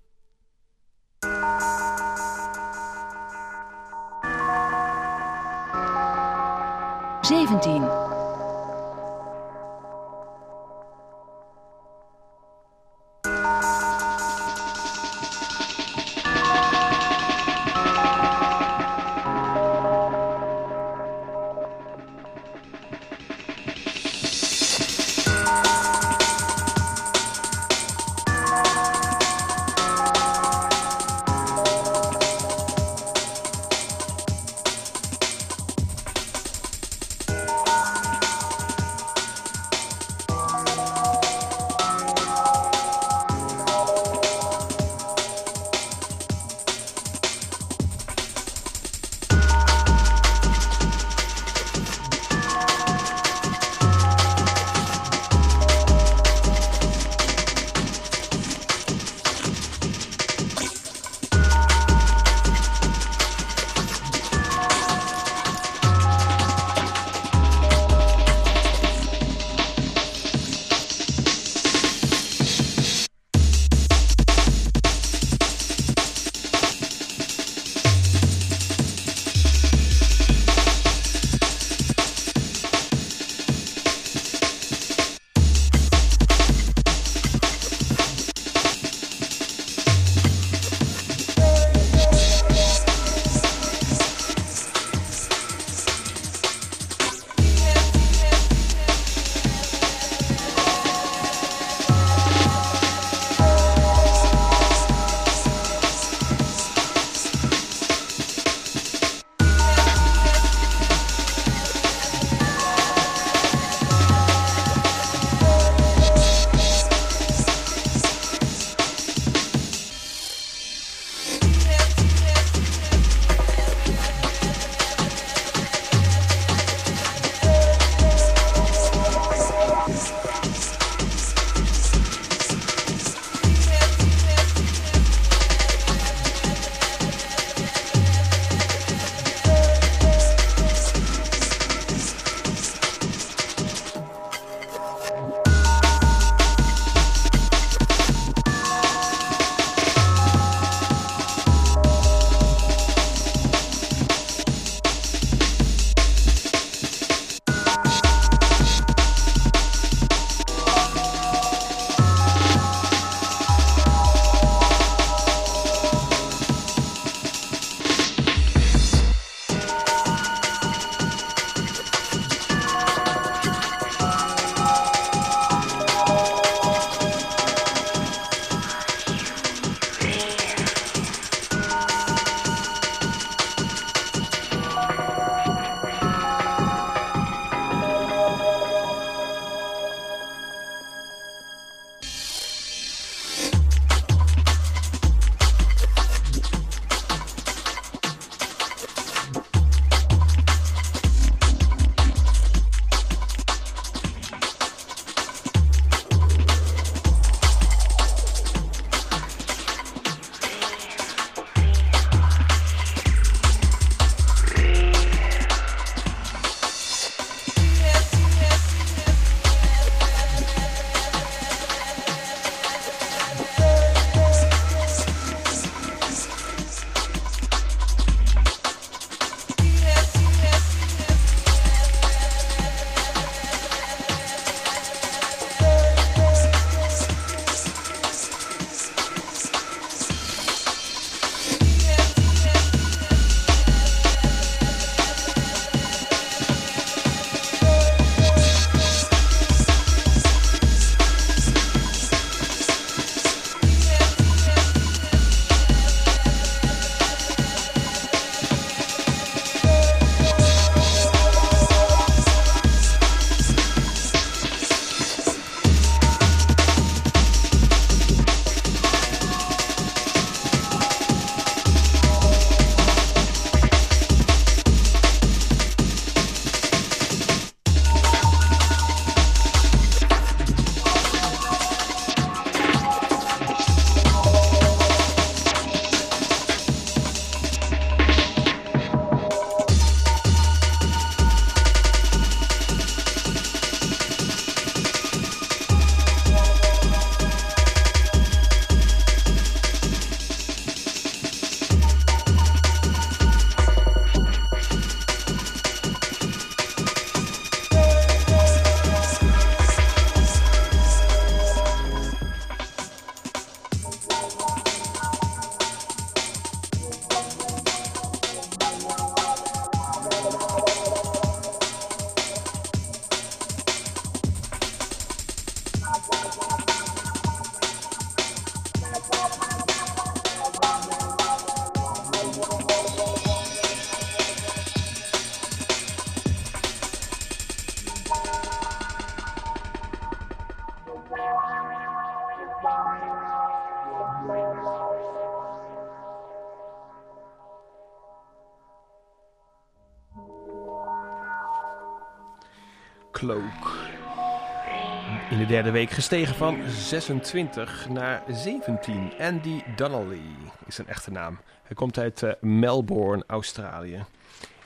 Derde week gestegen van 26 naar 17. Andy Donnelly is zijn echte naam. Hij komt uit eh, Melbourne, Australië.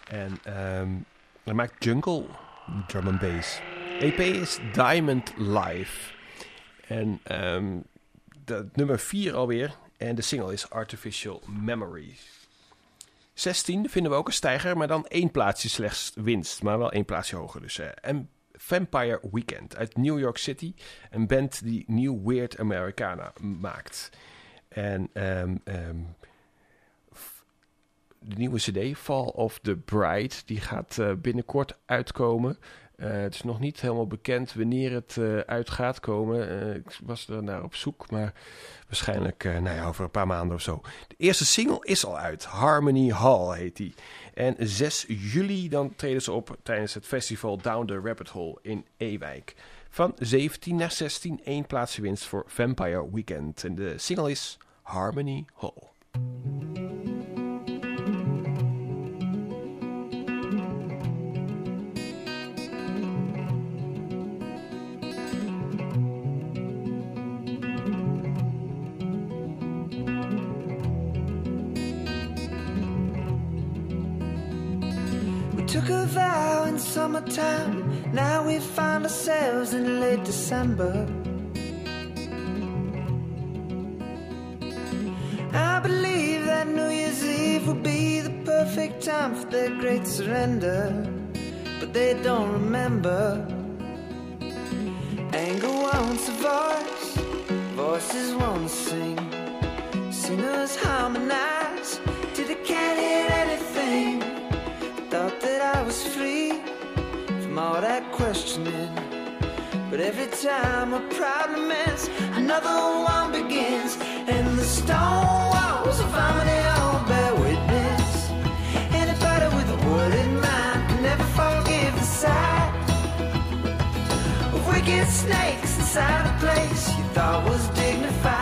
En ehm, hij maakt jungle, drum and bass. EP is Diamond Live. En dat nummer 4 alweer. En de single is Artificial Memories. 16 vinden we ook een stijger, maar dan één plaatsje slechts winst. Maar wel één plaatsje hoger. Dus eh, en Vampire Weekend uit New York City. Een band die New Weird Americana maakt. En ehm, ehm, de nieuwe cd, Fall of the Bride, die gaat eh, binnenkort uitkomen. Eh, het is nog niet helemaal bekend wanneer het eh, uit gaat komen. Ik was er naar op zoek, maar waarschijnlijk nou ja, over een paar maanden of zo. De eerste single is al uit. Harmony Hall heet die. En 6 juli dan treden ze op tijdens het festival Down the Rabbit Hole in Ewijk. Van 17 naar 16, één plaatsje winst voor Vampire Weekend. En de single is Harmony Hall. Took a vow in summertime. Now we find ourselves in late December. I believe that New Year's Eve will be the perfect time for their great surrender. But they don't remember. Anger wants a voice, voices want to sing. Singers harmonize till they can't hear anything. Thought that I was free from all that questioning. But every time a problem ends, another one begins. And the stone walls of harmony all bear witness. Anybody with a word in mind can never forgive the sight of wicked snakes inside a place you thought was dignified.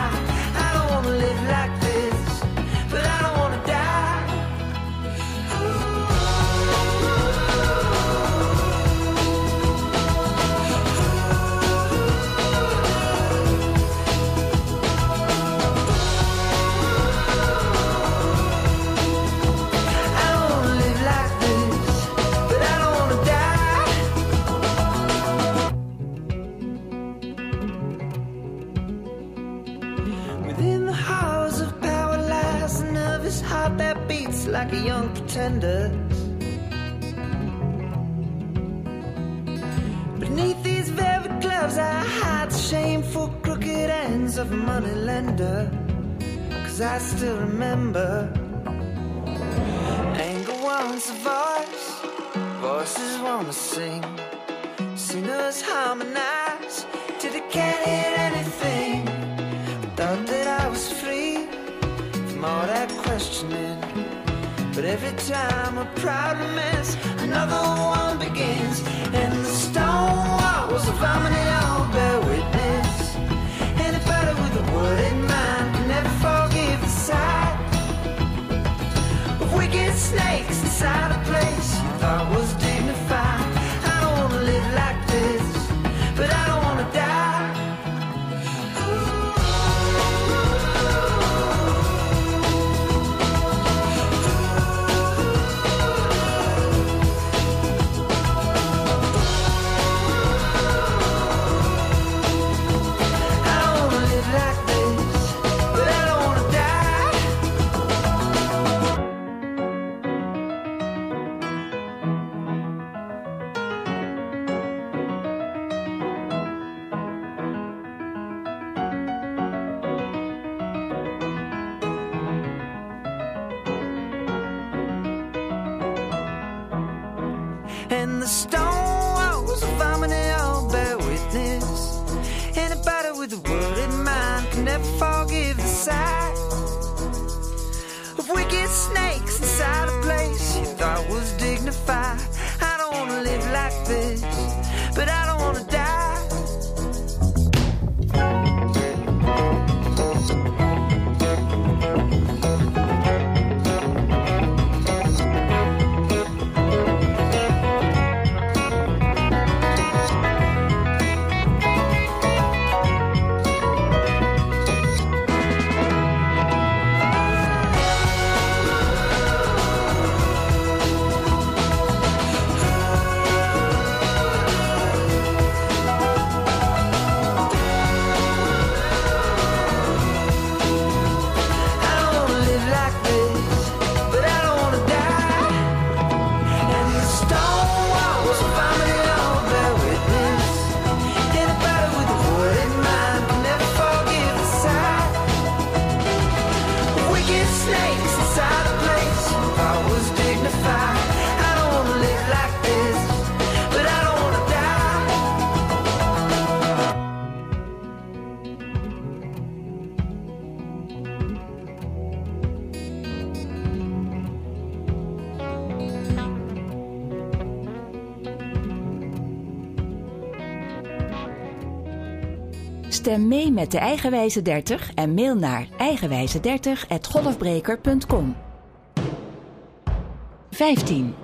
Beats like a young pretender. Beneath these velvet gloves, I hide shameful crooked ends of a money lender. Cause I still remember anger wants a voice, voices wanna sing. Singers harmonize till they can't hear anything. Thought that I was free from all that questioning. But every time a problem ends, another one begins. And the stone walls of harmony all bear witness. Anybody with a word in mind can never forgive the sight of wicked snakes inside a place you thought was dignified. Dignified. I don't wanna live like this, but I Stem mee met de Eigenwijze 30 en mail naar eigenwijze30.golfbreker.com. 15.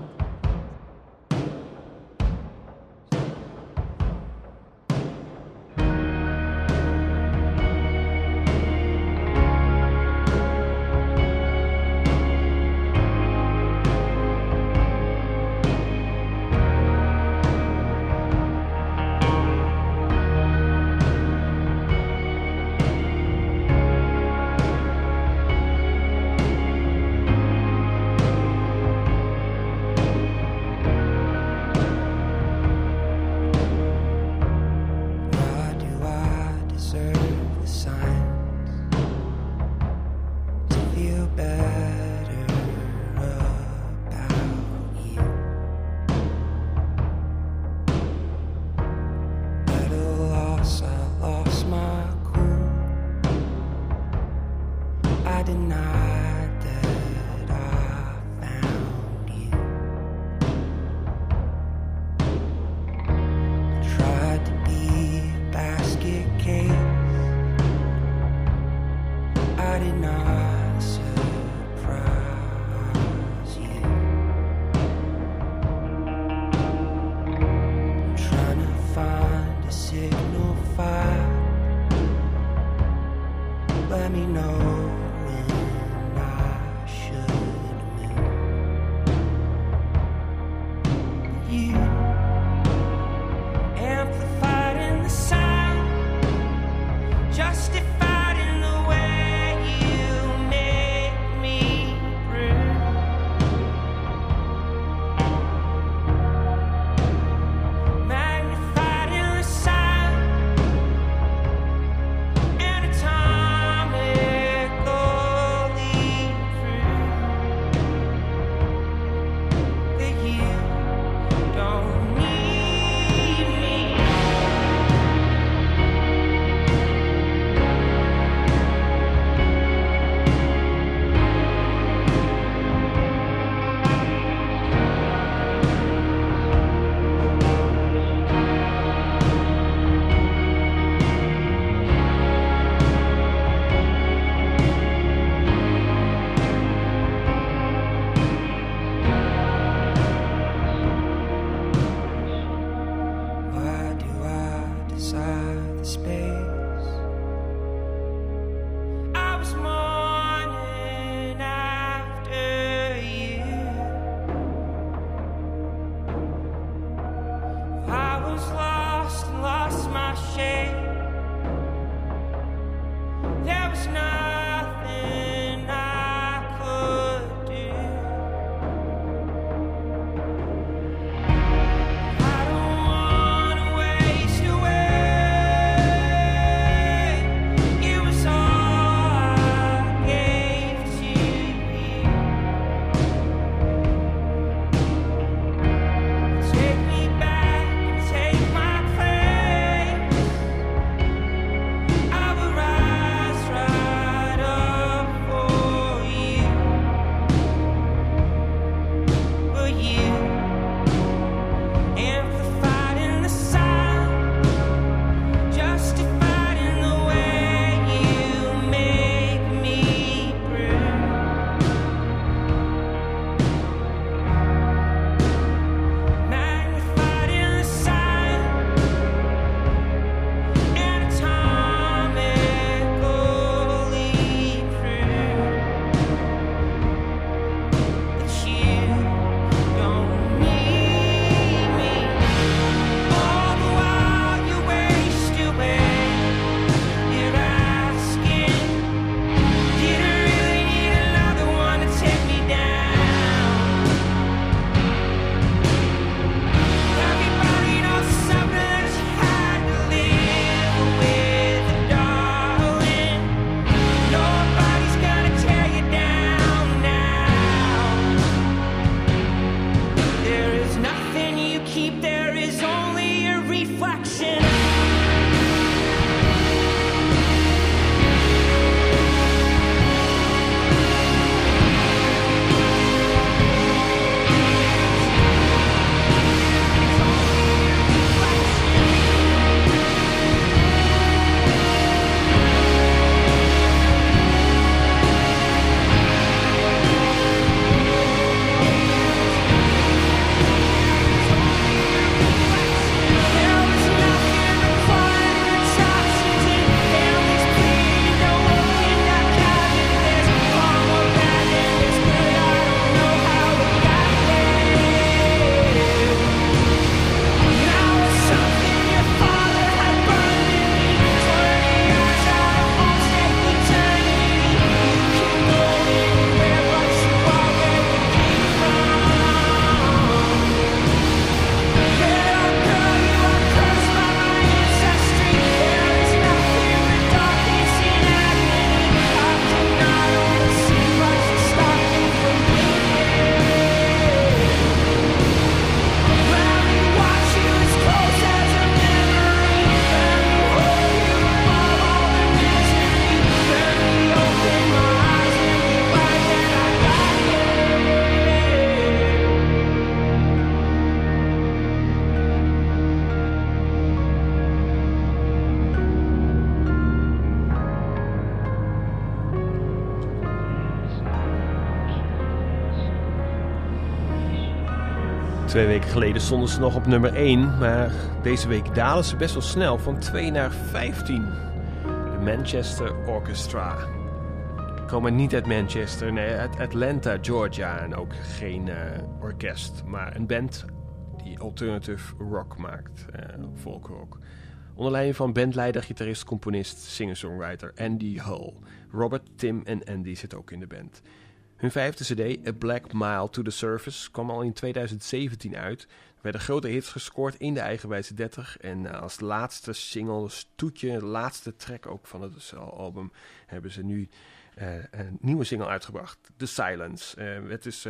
Geleden stonden ze nog op nummer 1, maar deze week dalen ze best wel snel van 2 naar 15. De Manchester Orchestra. Komen niet uit Manchester, nee, uit Atlanta, Georgia. En ook geen uh, orkest, maar een band die alternative rock maakt, uh, folkrock. Onder leiding van bandleider, gitarist, componist, singer-songwriter Andy Hull. Robert, Tim en Andy zitten ook in de band. Hun vijfde cd, A Black Mile to the Surface, kwam al in 2017 uit. Er werden grote hits gescoord in de eigenwijze 30. En uh, als laatste single, stoetje, laatste track ook van het album, hebben ze nu uh, een nieuwe single uitgebracht. The Silence. Uh, het is,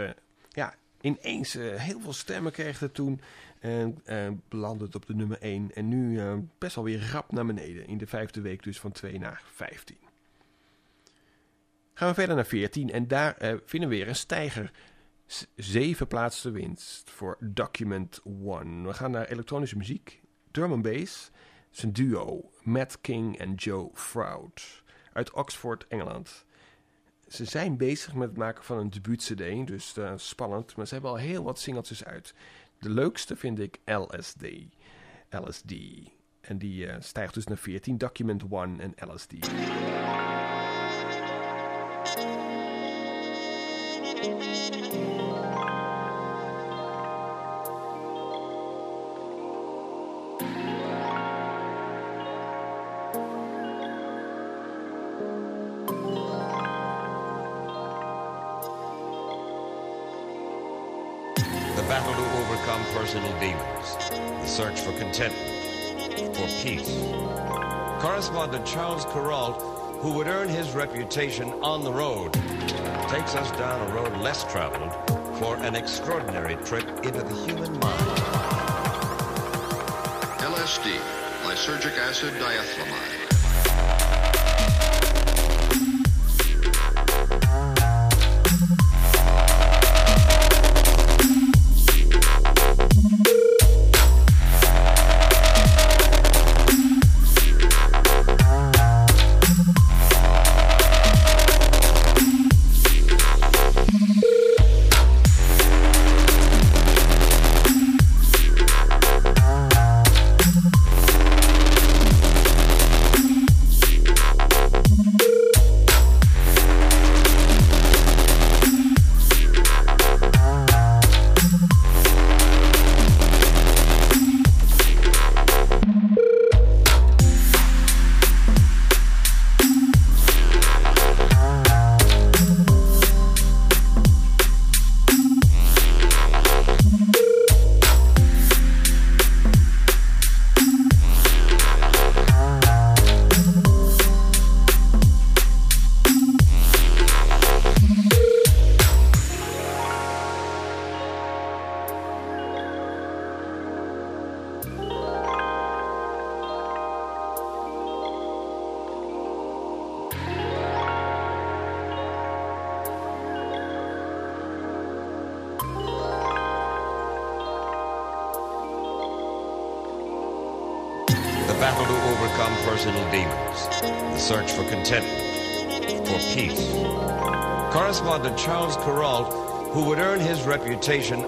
ja, ineens heel veel stemmen kreeg het toen. En belandde het op de nummer 1. En nu best wel weer rap naar beneden. In de vijfde week dus van 2 naar 15. Gaan we verder naar 14 en daar vinden we weer een stijger. Zeven plaatsen winst voor Document One. We gaan naar elektronische muziek. Drum and bass. Het is een duo. Matt King en Joe Froud. Uit Oxford, Engeland. Ze zijn bezig met het maken van een debuut-cd. Dus uh, spannend. Maar ze hebben al heel wat singeltjes uit. De leukste vind ik LSD. LSD. En die uh, stijgt dus naar 14. Document One en LSD. Personal demons, the search for contentment, for peace. Correspondent Charles Carrault, who would earn his reputation on the road, takes us down a road less traveled for an extraordinary trip into the human mind. LSD, lysergic acid diethylamide. temptation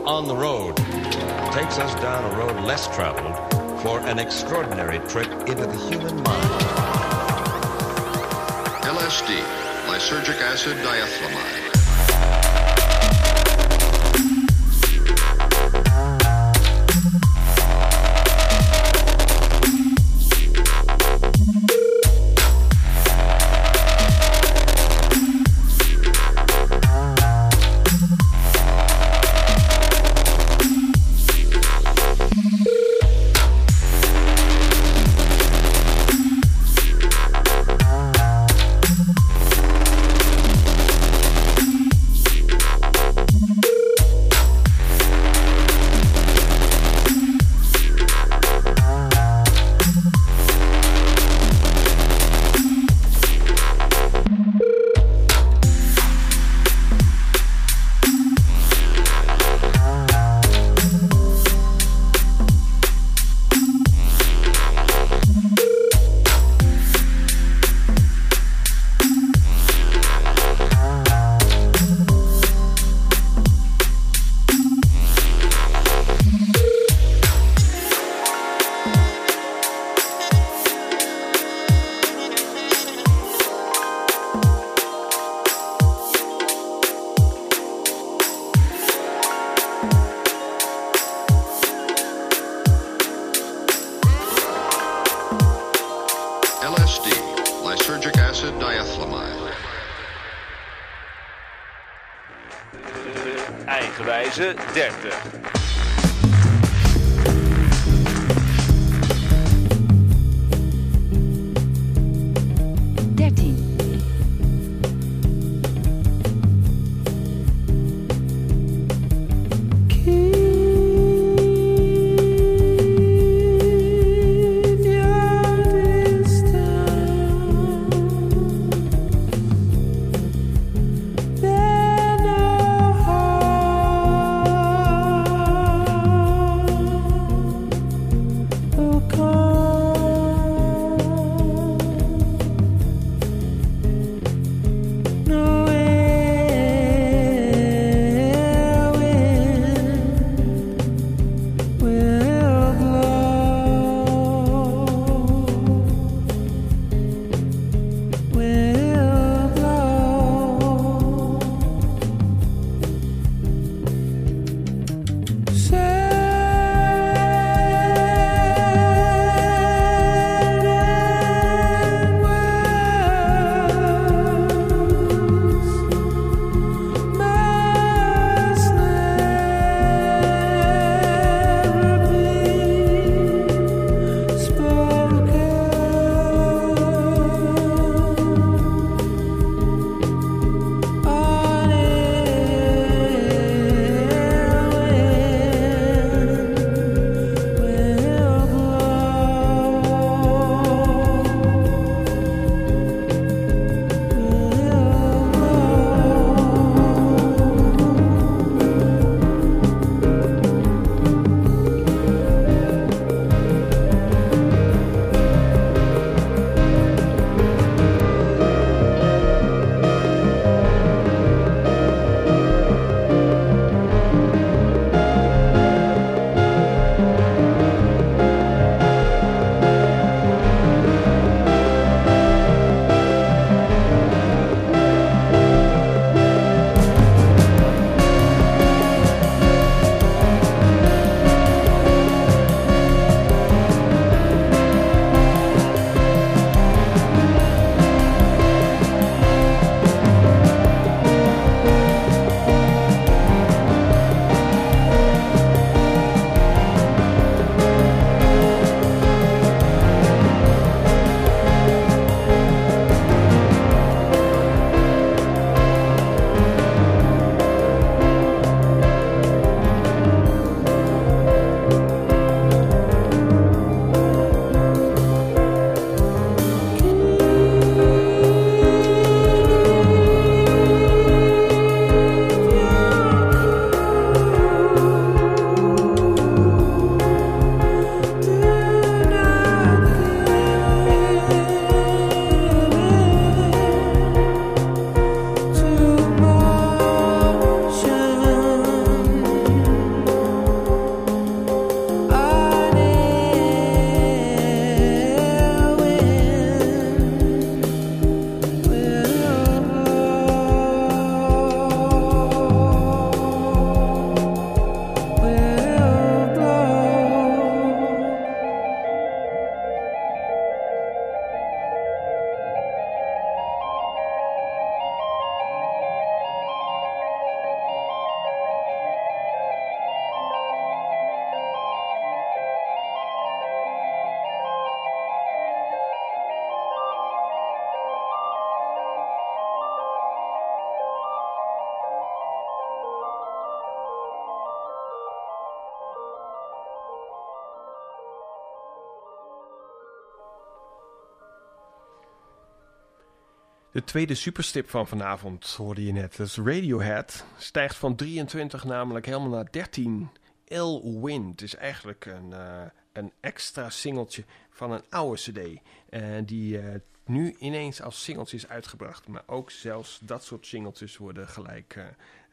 De tweede superstip van vanavond hoorde je net. Dat is Radiohead. Stijgt van 23 namelijk helemaal naar 13. Ill Wind is eigenlijk een, uh, een extra singeltje van een oude cd. Uh, die uh, nu ineens als singeltje is uitgebracht. Maar ook zelfs dat soort singeltjes worden gelijk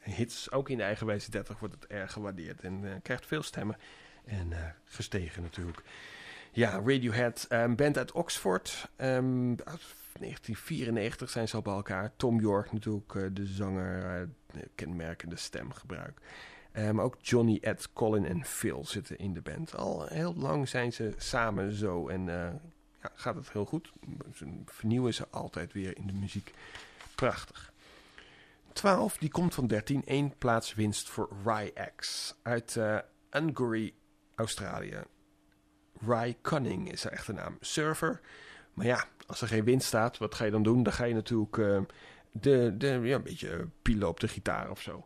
hits. Ook in de eigenwijze 30 wordt het erg gewaardeerd. En krijgt veel stemmen. En gestegen natuurlijk. Ja, Radiohead, band uit Oxford. Um, 1994 zijn ze al bij elkaar. Tom York natuurlijk, eh, de zanger, eh, kenmerkende stemgebruik. Eh, maar ook Johnny, Ed, Colin en Phil zitten in de band. Al heel lang zijn ze samen zo en ja, gaat het heel goed. Ze vernieuwen ze altijd weer in de muziek. Prachtig. 12, die komt van 13. 1 plaats winst voor Rye-X uit uh, Australië. Rye Cunning is haar echte naam. Surfer. Maar ja, als er geen wind staat, wat ga je dan doen? Dan ga je natuurlijk uh, de, de, ja, een beetje eh, pielen op de gitaar of zo.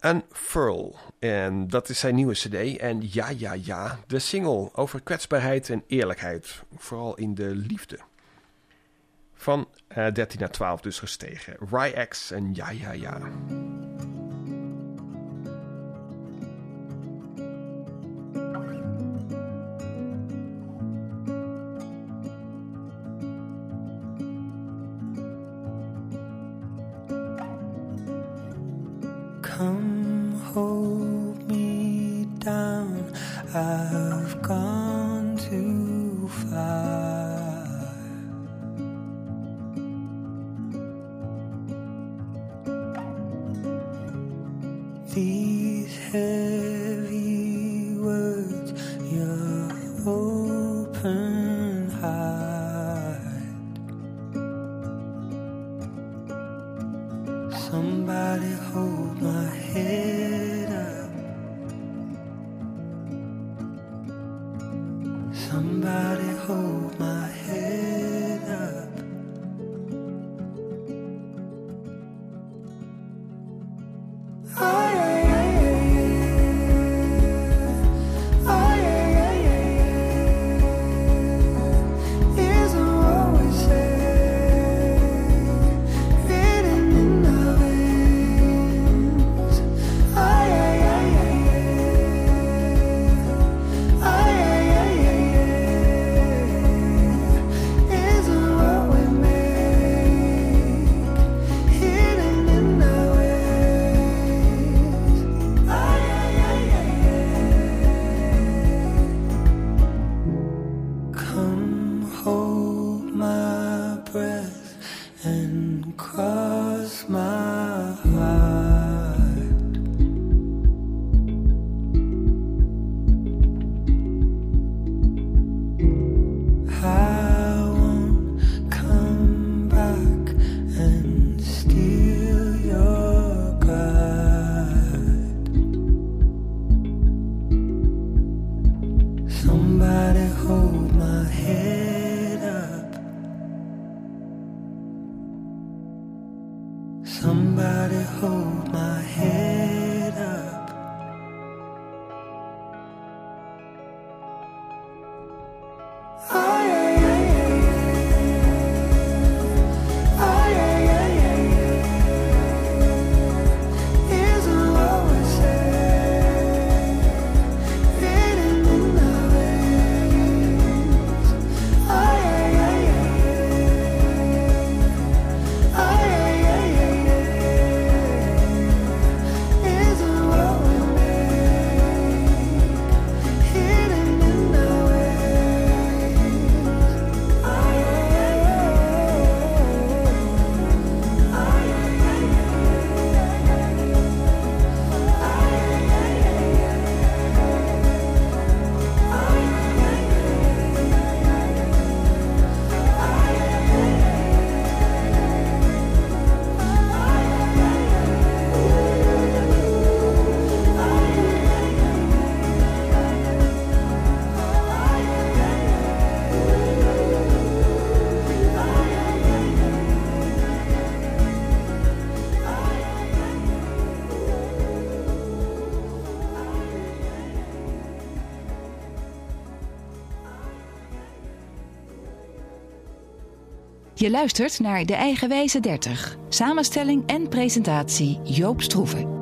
Unfurl. En dat is zijn nieuwe cd. En ja, ja, ja, de single over kwetsbaarheid en eerlijkheid. Vooral in de liefde. Van eh, 13 naar 12 dus gestegen. Ryax en ja, ja, ja. Je luistert naar De Eigenwijze 30. Samenstelling en presentatie Joop Stroeven.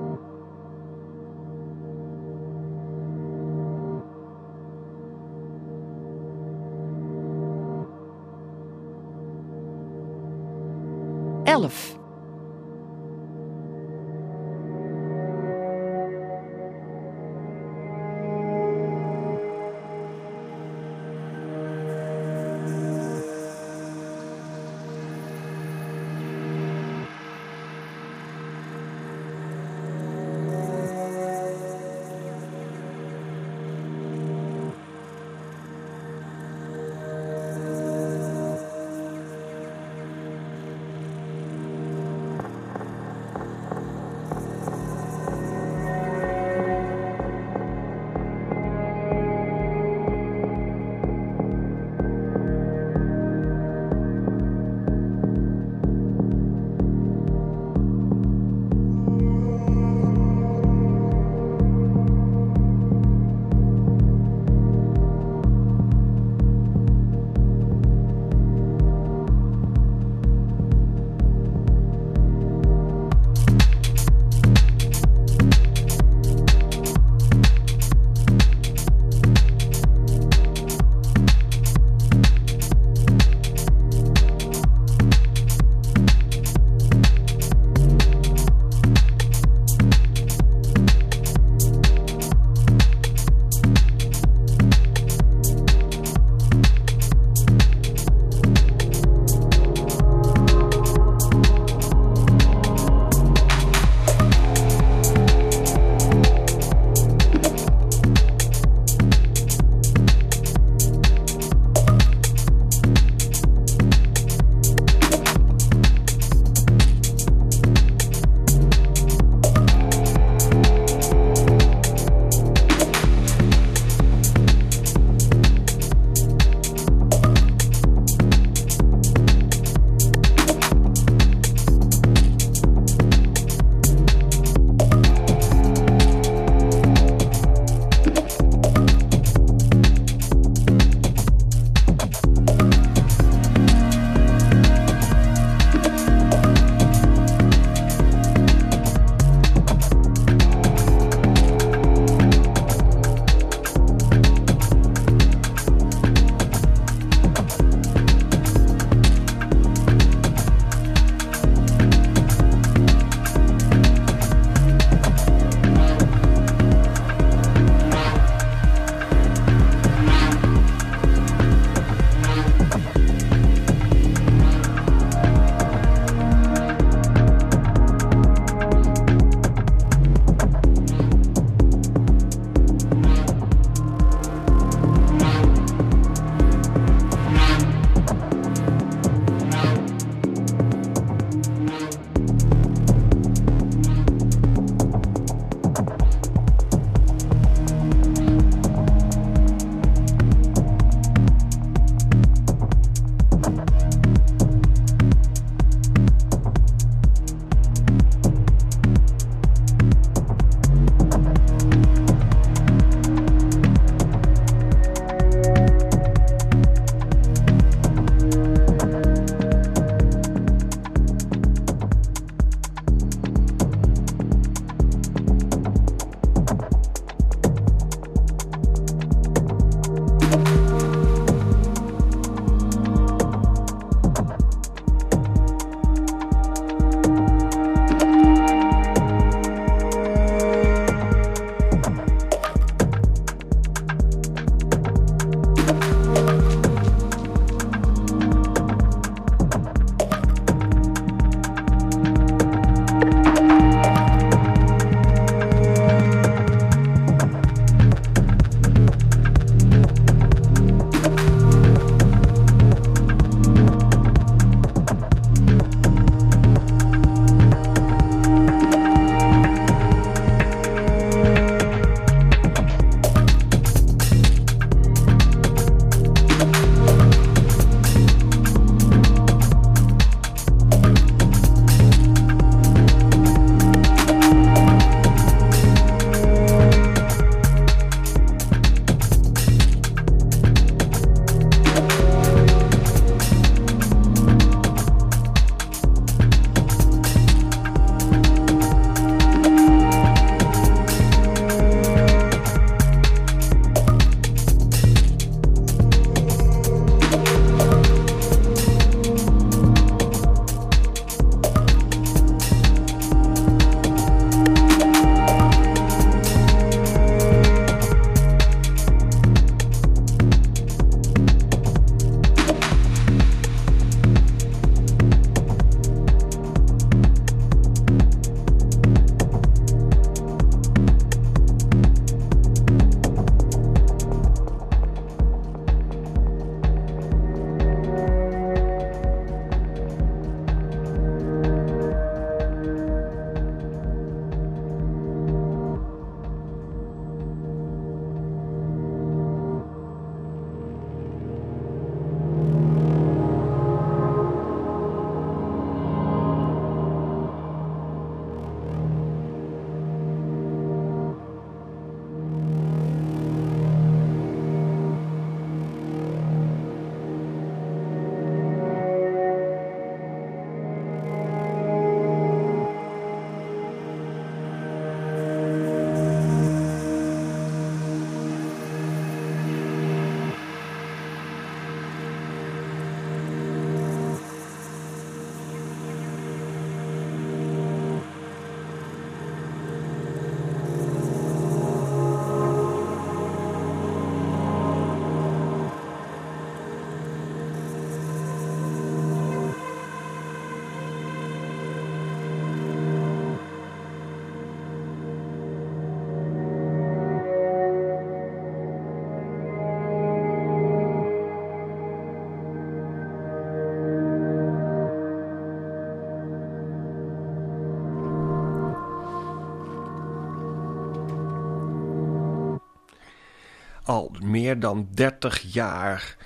Al meer dan 30 jaar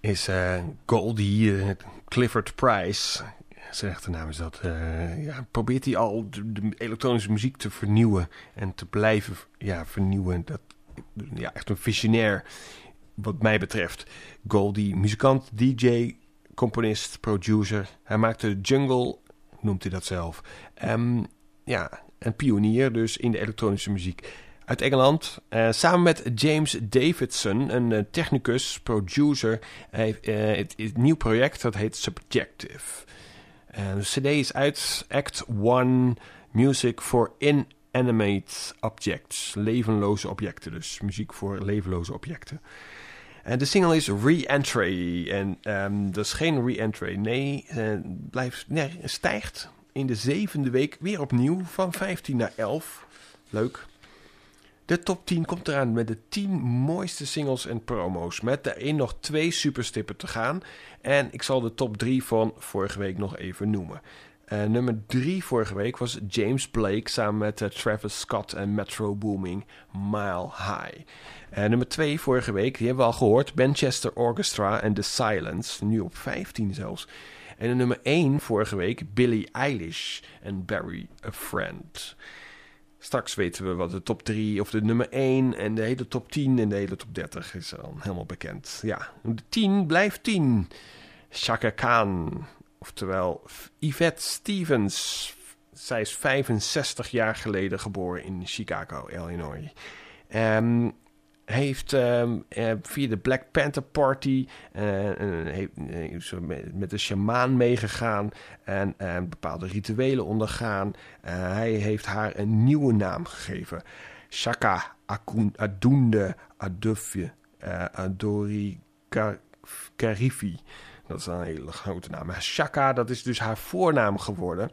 is uh, Goldie, Clifford Price, zijn naam is dat, uh, ja, probeert hij al de, elektronische muziek te vernieuwen en te blijven ja, vernieuwen. Dat, ja, echt een visionair wat mij betreft. Goldie, muzikant, DJ, componist, producer. Hij maakte jungle, noemt hij dat zelf. Um, ja, een pionier dus in de elektronische muziek. Uit Engeland, uh, samen met James Davidson, een uh, technicus, producer, uh, het, het nieuw project dat heet Subjective. de CD is uit Act 1 Music for Inanimate Objects, levenloze objecten, dus muziek voor levenloze objecten. En de single is Re-Entry. En um, dat is geen Re-Entry. Nee, blijft, nee, stijgt in de zevende week weer opnieuw van 15 naar 11. Leuk. De top 10 komt eraan met de 10 mooiste singles en promo's. Met daarin nog twee superstippen te gaan. En ik zal de top 3 van vorige week nog even noemen. Uh, nummer 3 vorige week was James Blake samen met uh, Travis Scott en Metro Booming Mile High. Uh, nummer 2 vorige week, die hebben we al gehoord, Manchester Orchestra en The Silence, nu op 15 zelfs. En nummer 1 vorige week, Billie Eilish en Barry a Friend. Straks weten we wat de top 3 of de nummer 1 en de hele top 10 en de hele top 30 is dan helemaal bekend. Ja, de 10 blijft 10. Chaka Khan, oftewel Yvette Stevens. Zij is 65 jaar geleden geboren in Chicago, Illinois. Um, heeft um, uh, via de Black Panther Party uh, heeft, met, met de shamaan meegegaan en bepaalde rituelen ondergaan. hij heeft haar een nieuwe naam gegeven. Shaka Akun, Adunde Adufje Adori Karifi. Dat is een hele grote naam. Shaka, dat is dus haar voornaam geworden.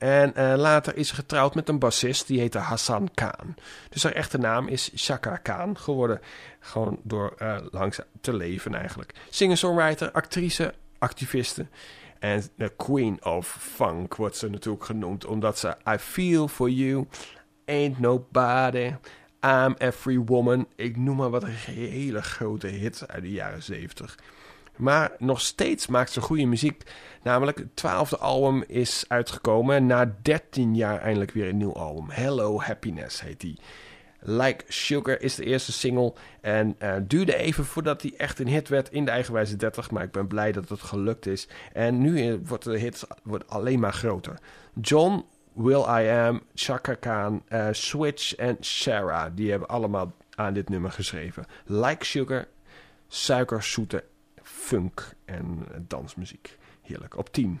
En uh, later is ze getrouwd met een bassist, die heette Hassan Khan. Dus haar echte naam is Shaka Khan geworden. Gewoon door uh, langzaam te leven eigenlijk. Singer-songwriter, actrice, activiste. En de Queen of Funk wordt ze natuurlijk genoemd, omdat ze I Feel For You, Ain't Nobody, I'm Every Woman. Ik noem maar wat hele grote hits uit de jaren 70. Maar nog steeds maakt ze goede muziek. Namelijk, het twaalfde album is uitgekomen. Na 13 jaar eindelijk weer een nieuw album. Hello Happiness heet die. Like Sugar is de eerste single. En uh, duurde even voordat hij echt een hit werd in de eigenwijze 30. Maar ik ben blij dat het gelukt is. En nu wordt de hit wordt alleen maar groter. John, Will I Am, Chaka Khan, uh, Switch en Sarah. Die hebben allemaal aan dit nummer geschreven. Like Sugar, suikerzoete funk en dansmuziek. Heerlijk. Op 10.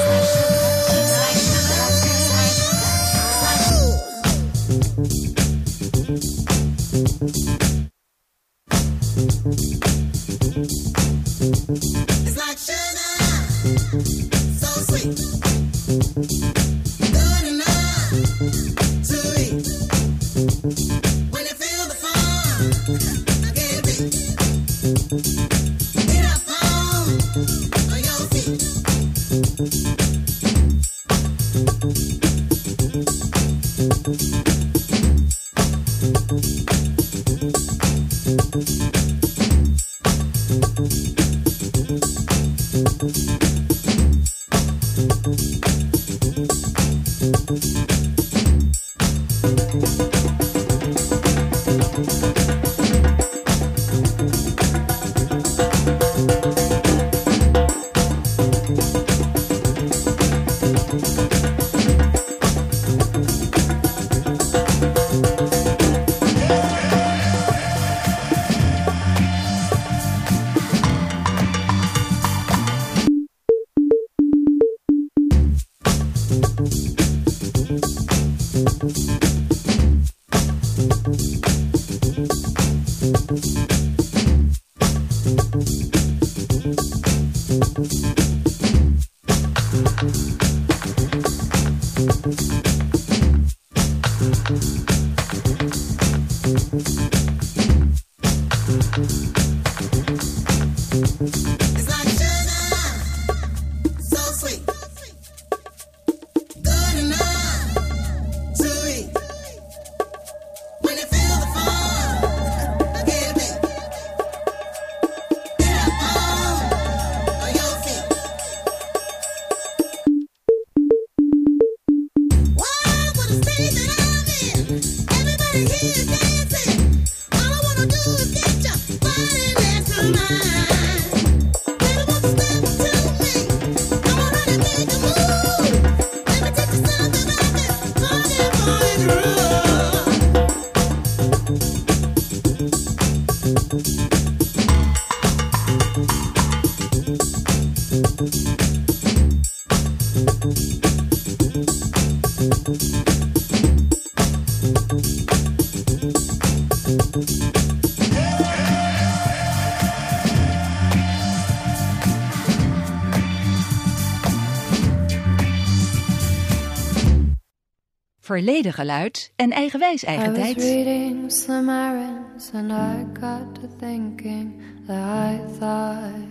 Verleden geluid en eigenwijs eigen tijd. reading some errands and I got to thinking that I thought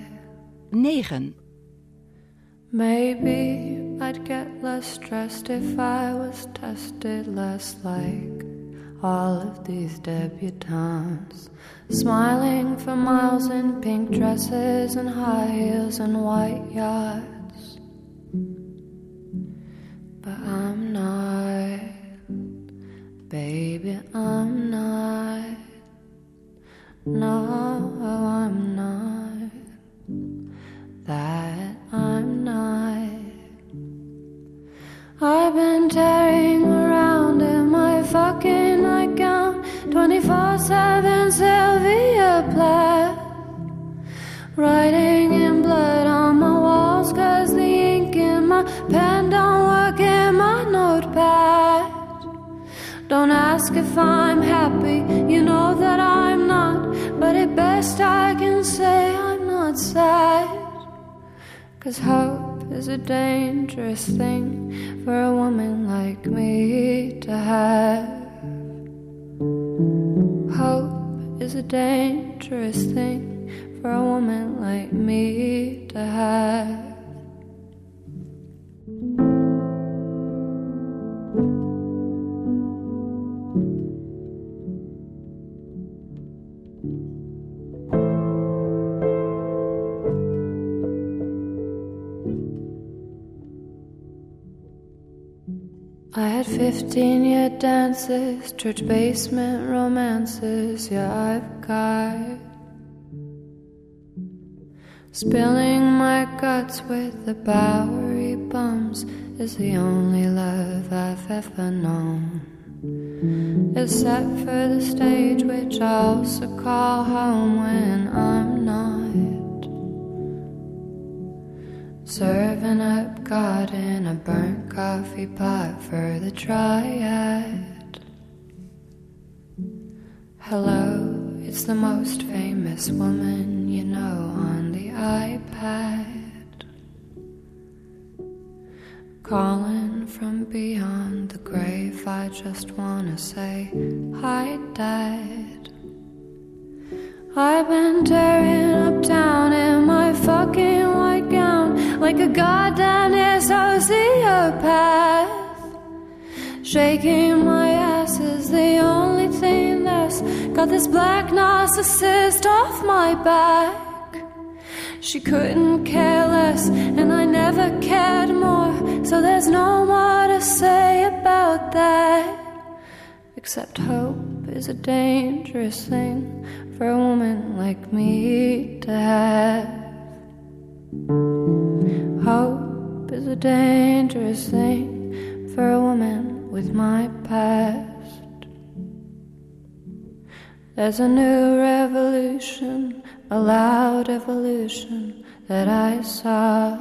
9. maybe I'd get less stressed if I was tested less like all of these debutantes. Smiling for miles in pink dresses and high heels and white yachts. But I'm not, baby, I'm not. No, I'm not. That I'm not. I've been tearing around in my fucking nightgown 24 7 Sylvia Plath. Writing in blood on my walls cause the ink in my pen don't Don't ask if I'm happy, you know that I'm not. But at best I can say I'm not sad. Cause hope is a dangerous thing for a woman like me to have. Hope is a dangerous thing for a woman like me to have. 15 year dances, church basement romances. Yeah, I've got Spilling my guts with the Bowery bums is the only love I've ever known. Except for the stage, which I also call home when I'm not. Serving up God in a burnt coffee pot for the triad. Hello, it's the most famous woman you know on the iPad. Calling from beyond the grave, I just wanna say hi, Dad. I've been tearing up town in my fucking gown like a goddamn sociopath. Shaking my ass is the only thing that's got this black narcissist off my back. She couldn't care less, and I never cared more. So there's no more to say about that. Except hope is a dangerous thing for a woman like me to have. Hope is a dangerous thing for a woman with my past. There's a new revolution, a loud evolution that I saw.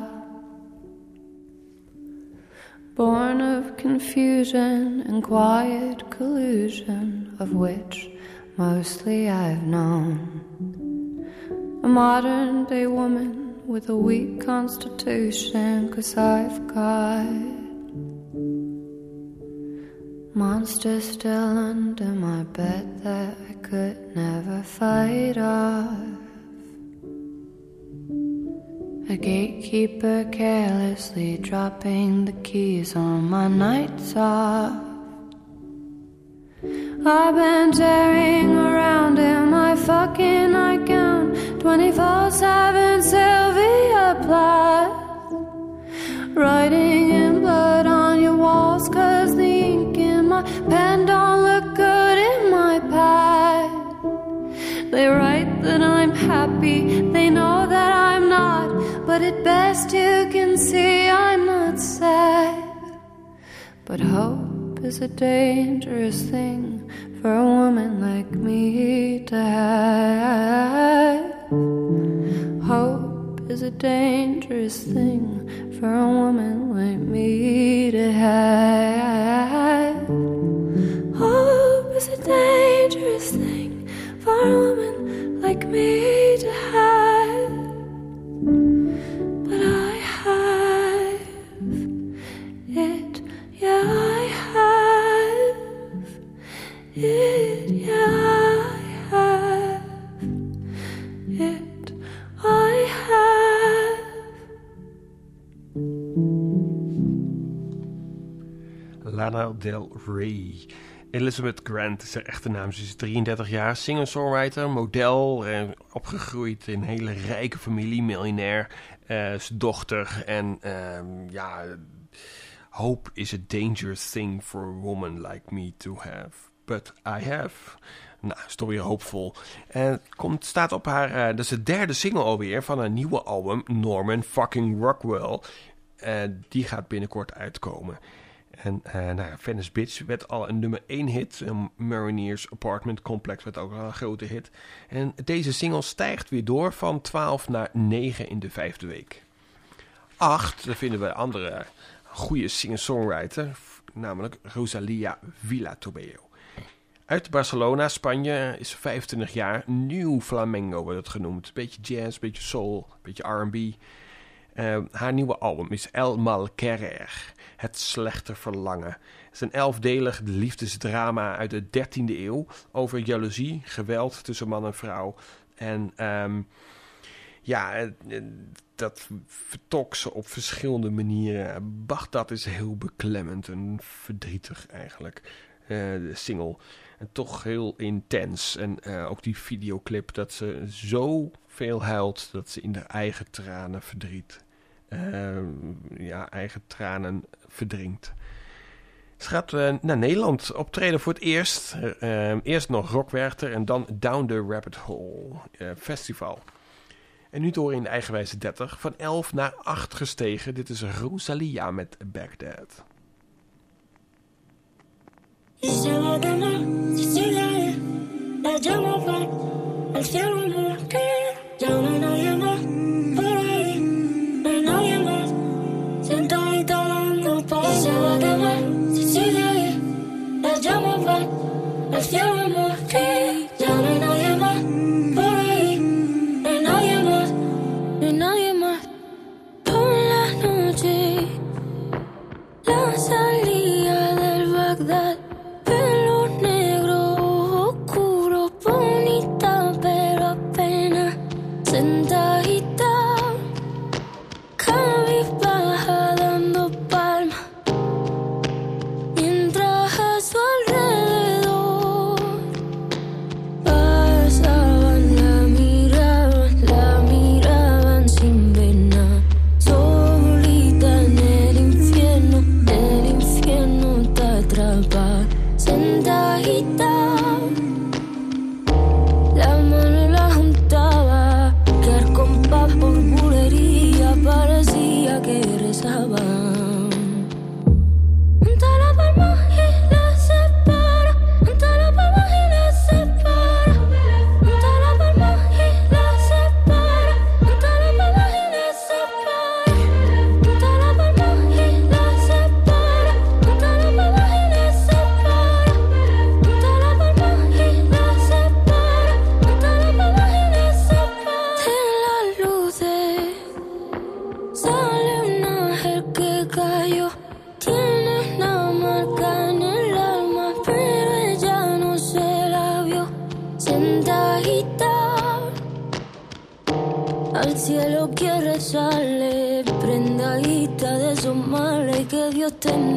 Born of confusion and quiet collusion, of which mostly I've known. A modern day woman with a weak constitution, cause I've got monsters still under my bed that I could never fight off. A gatekeeper carelessly dropping the keys on my nights off. I've been tearing around in my fucking nightgown 24 7 Sylvia Plath. Writing in blood on your walls, cause the ink in my pen don't look good in my pad. They write that I'm happy, they know that I'm not, but at best you can see I'm not sad. But hope is a dangerous thing for a woman like me to have. Is a dangerous thing for a woman like me to have. Hope is a dangerous thing for a woman like me Lana Del Rey. Elizabeth Grant is haar echte naam. Ze is 33 jaar, singer-songwriter, model. Eh, opgegroeid in een hele rijke familie, miljonair. zijn dochter. En ehm, ja, hope is a dangerous thing for a woman like me to have. But I have. Nou, is toch weer hoopvol. En komt, staat op haar, eh, dat is de derde single alweer van haar nieuwe album, Norman fucking Rockwell. Eh, die gaat binnenkort uitkomen. En eh nou, ja, Venice Beach werd al een nummer 1 hit. En Marineers Apartment Complex werd ook al een grote hit. En deze single stijgt weer door van 12 naar 9 in de vijfde week. 8, daar vinden we een andere goede singer-songwriter. Namelijk Rosalia Villatobeo. Uit Barcelona, Spanje, is 25 jaar. Nieuw flamenco wordt het genoemd. Beetje jazz, beetje soul, beetje R&B. Eh, haar nieuwe album is El Mal Querer. Het slechte verlangen. Het is een elfdelig liefdesdrama uit de 13e eeuw. Over jaloezie, geweld tussen man en vrouw. En ehm, ja, dat vertolkt ze op verschillende manieren. Bagdad is heel beklemmend en verdrietig eigenlijk. eh, de single. En toch heel intens. En eh, ook die videoclip dat ze zo veel huilt dat ze in haar eigen tranen verdriet ja, eigen tranen verdrinkt. Ze gaat naar Nederland optreden voor het eerst. Eerst nog Rockwerchter en dan Down the Rabbit Hole Festival. En nu door in de eigenwijze 30. Van 11 naar 8 gestegen. Dit is Rosalia met Baghdad. right. I still remember. tenemos.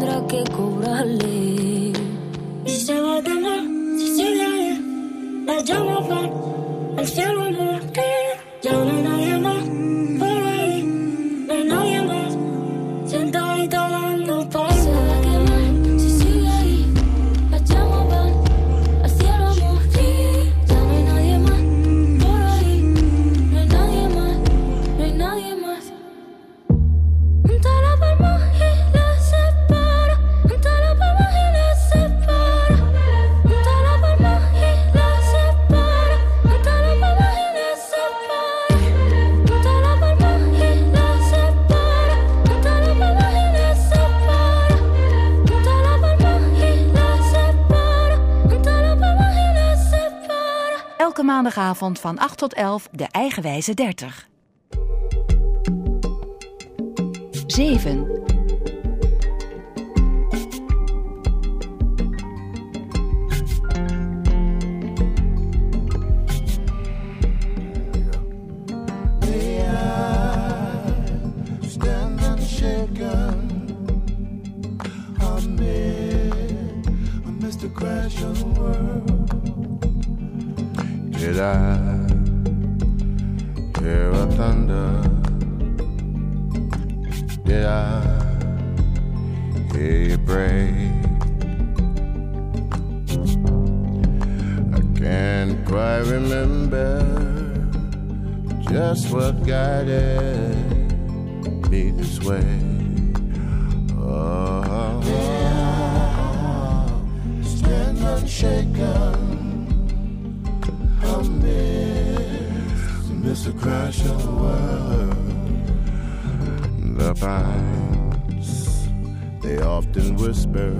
elke maandagavond van 8 tot 11 de Eigenwijze 30. 7. crash of the world. did I hear a thunder? Did I hear you pray? I can't quite remember just what guided me this way. Oh, I stand unshaken. the to crash the world. The pines, they often whisper.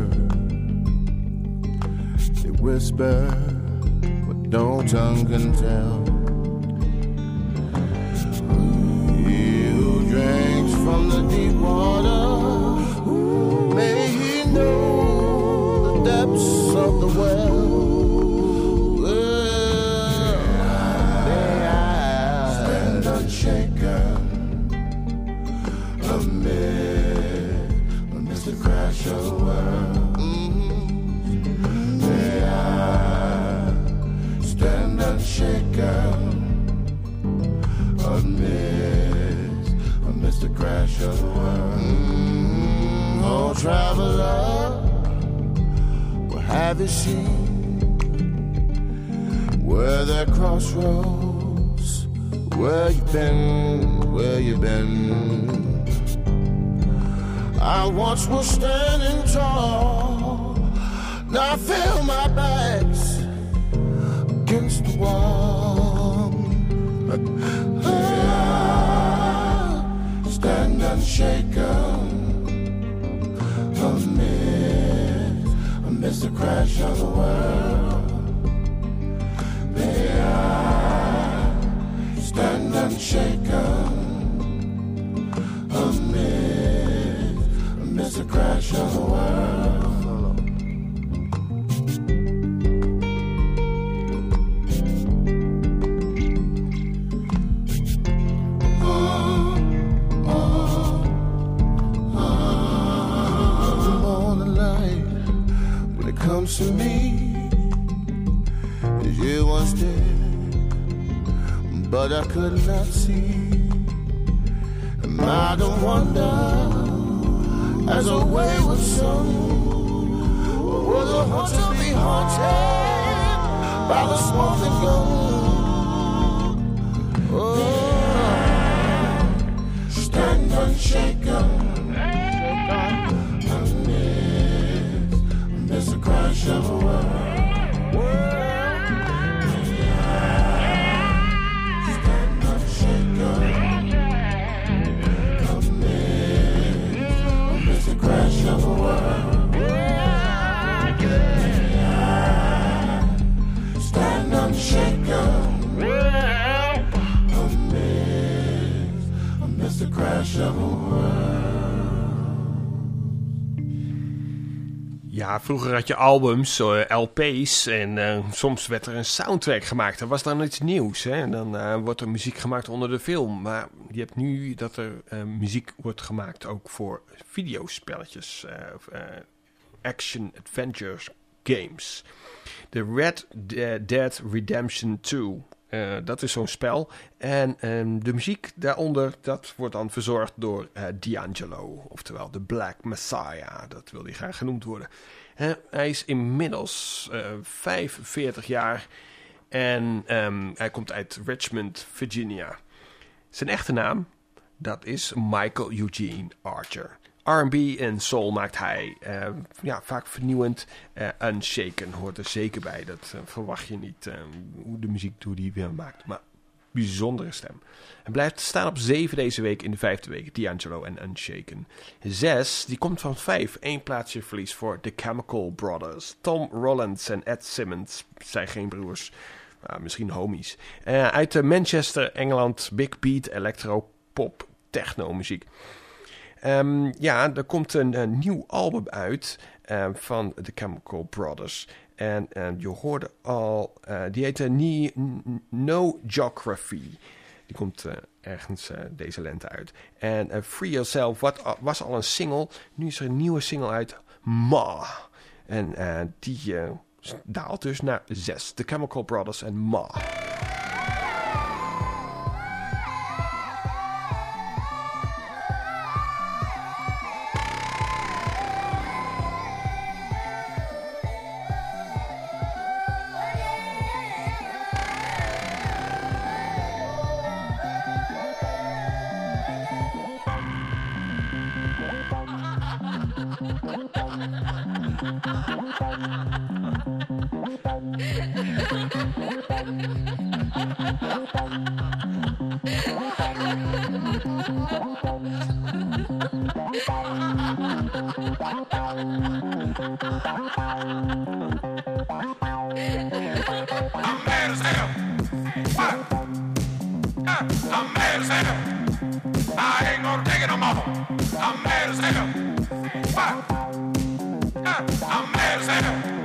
They whisper what no tongue can tell. Vroeger had je albums, eh, LP's en eh, soms werd er een soundtrack gemaakt. Er was dan iets nieuws. Hè? En dan eh, wordt er muziek gemaakt onder de film. Maar je hebt nu dat er muziek wordt gemaakt ook voor videospelletjes. action adventures games. De Red De- Dead Redemption 2. eh, dat is zo'n spel. En ehm, de muziek daaronder, dat wordt dan verzorgd door D'Angelo. Oftewel de Black Messiah. Dat wil hij graag genoemd worden. Hij is inmiddels eh 45 jaar. En ehm, hij komt uit Richmond, Virginia. Zijn echte naam, dat is Michael Eugene Archer. R&B en soul maakt hij. eh, ja, vaak vernieuwend. eh, unshaken hoort er zeker bij. Dat eh, verwacht je niet. eh, hoe de muziek hoe die weer maakt. Maar bijzondere stem. Hij blijft staan op 7 deze week in de vijfde week. D'Angelo en Unshaken. 6, die komt van 5. Eén plaatsje verlies voor The Chemical Brothers. Tom Rollins en Ed Simmons zijn geen broers. Misschien homies. Eh, uit Manchester, Engeland. Big beat, electro, pop, techno muziek. Ehm, ja, er komt een, een nieuw album uit eh, van The Chemical Brothers. En eh, je hoorde al, eh, die heette No Geography. Die komt eh, ergens eh, deze lente uit. En Free Yourself wat, was al een single. Nu is er een nieuwe single uit, Ma. En die daalt dus naar 6. The Chemical Brothers en Ma. I ain't gonna take it no more. I'm mad as hell. Fuck. I'm mad as hell.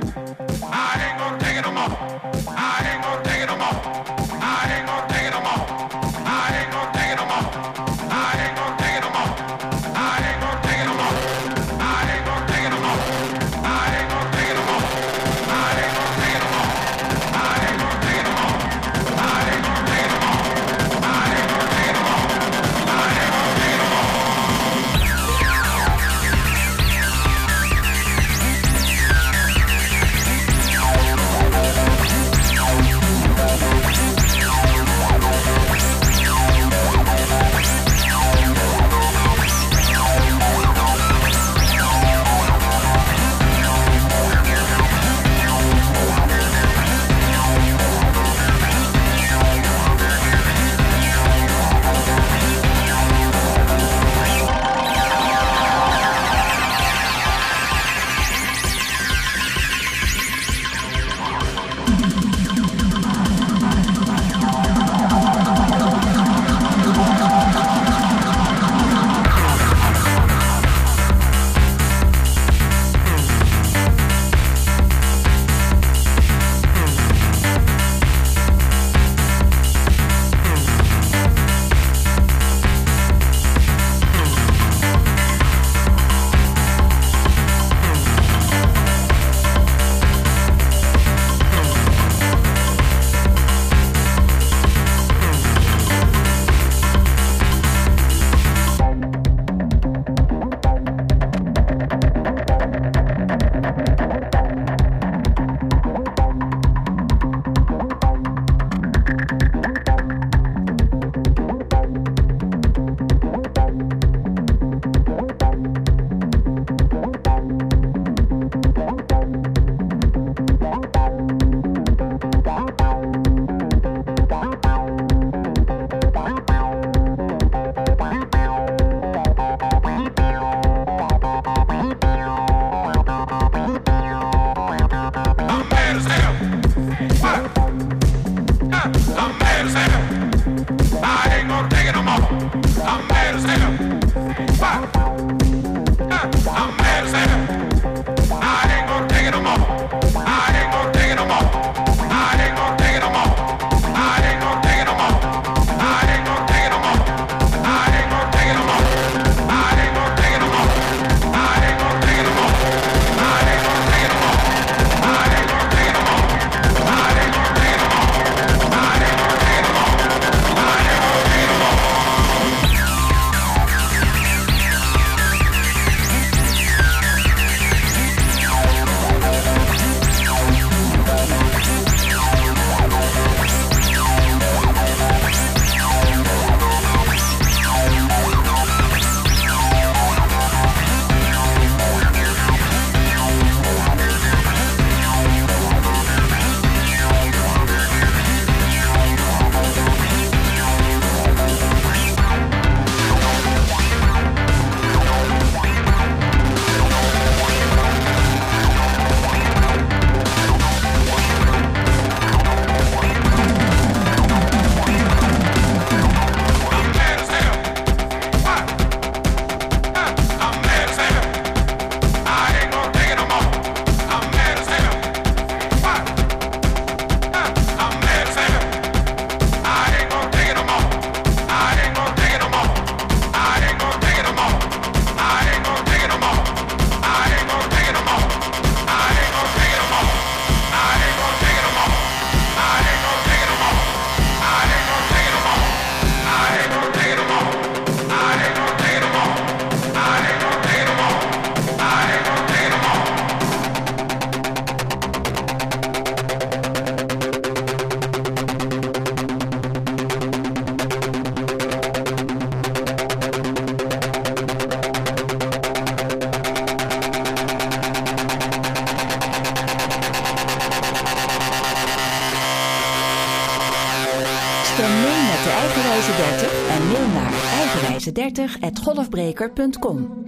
eigenwijze30@golfbreker.com.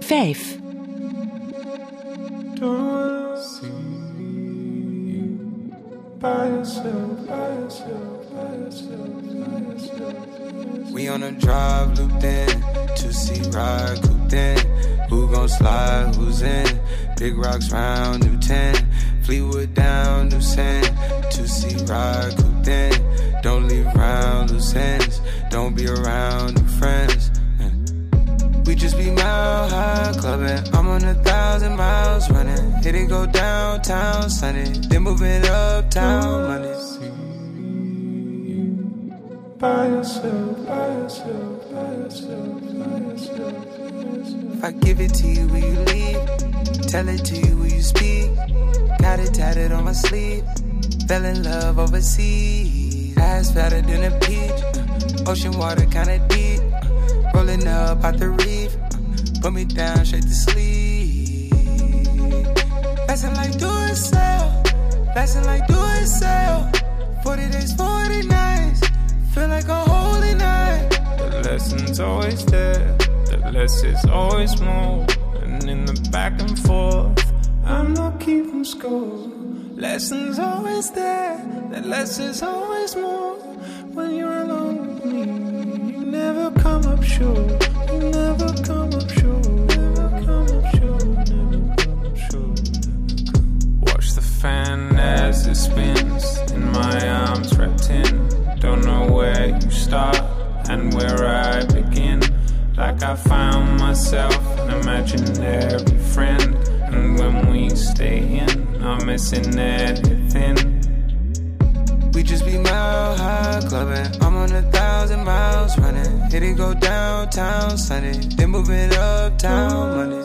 5. If I give it to you, will you leave? Tell it to you, will you speak? Got it tatted on my sleeve. Fell in love overseas. Ass fatter than a peach. Ocean water kinda deep. Rolling up out the reef. Put me down straight to sleep. Lesson like do it sell. Lesson like do it sell. 40 days, 40 nights. Feel like a holy night. The lesson's always there. The less is always more. And in the back and forth, I'm not keeping score. Lessons always there. The less is always missing anything. We just be mile high clubbing. I'm on a thousand miles running. Hit it go downtown Sunday. Then moving uptown Monday.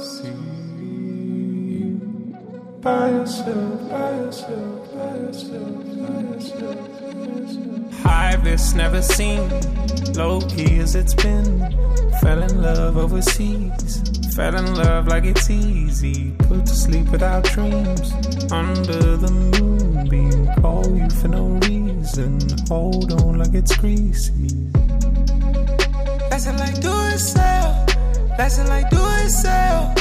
By yourself, by yourself, by yourself, by yourself. High this never seen, low key as it's been. Fell in love overseas, fell in love like it's easy. Put to sleep without dreams, under the moonbeam. Call you for no reason, hold on like it's greasy. Lesson like do it sell. Lesson like do it sell.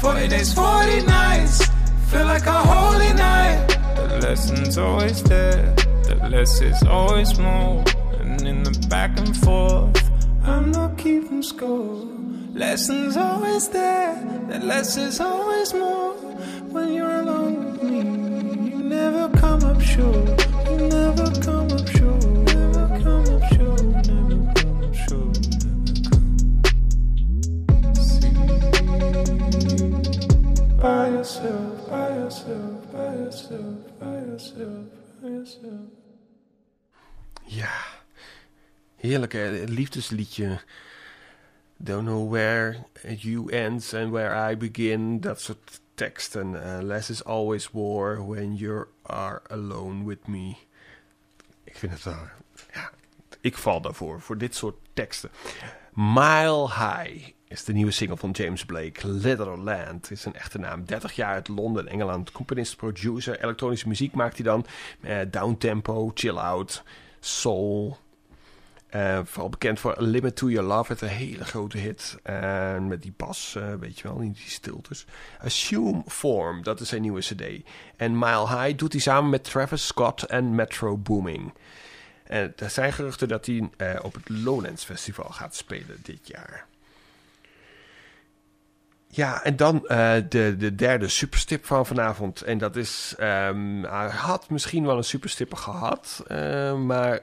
40 days, 40 nights. Feel like a holy night. The lesson's always there. The less is always more. And in the back and forth, I'm not keeping score. Lessons always there. The less is always more. When you're alone with me, you never come up short. You never come up short. Never come up short. Never come up short. By yourself, by yourself, by yourself, by yourself, by yourself. Ja, heerlijk hè, liefdesliedje. Don't know where you ends and where I begin. Dat soort teksten. Uh, less is always war when you are alone with me. Ik vind het wel... Ja, ik val daarvoor, voor dit soort teksten. Mile High is de nieuwe single van James Blake. Litherland is een echte naam. 30 jaar uit Londen, Engeland. Componist, producer, elektronische muziek maakt hij dan. Uh, downtempo, chill-out, soul... Uh, vooral bekend voor Limit to Your Love. Het een hele grote hit. Uh, met die bas, uh, weet je wel, die stiltes. Assume Form, dat is zijn nieuwe cd. En Mile High doet hij samen met Travis Scott en Metro Booming. En er zijn geruchten dat hij op het Lowlands Festival gaat spelen dit jaar. Ja, en dan uh, de, de derde superstip van vanavond. En dat is, um, hij had misschien wel een superstipper gehad, uh, maar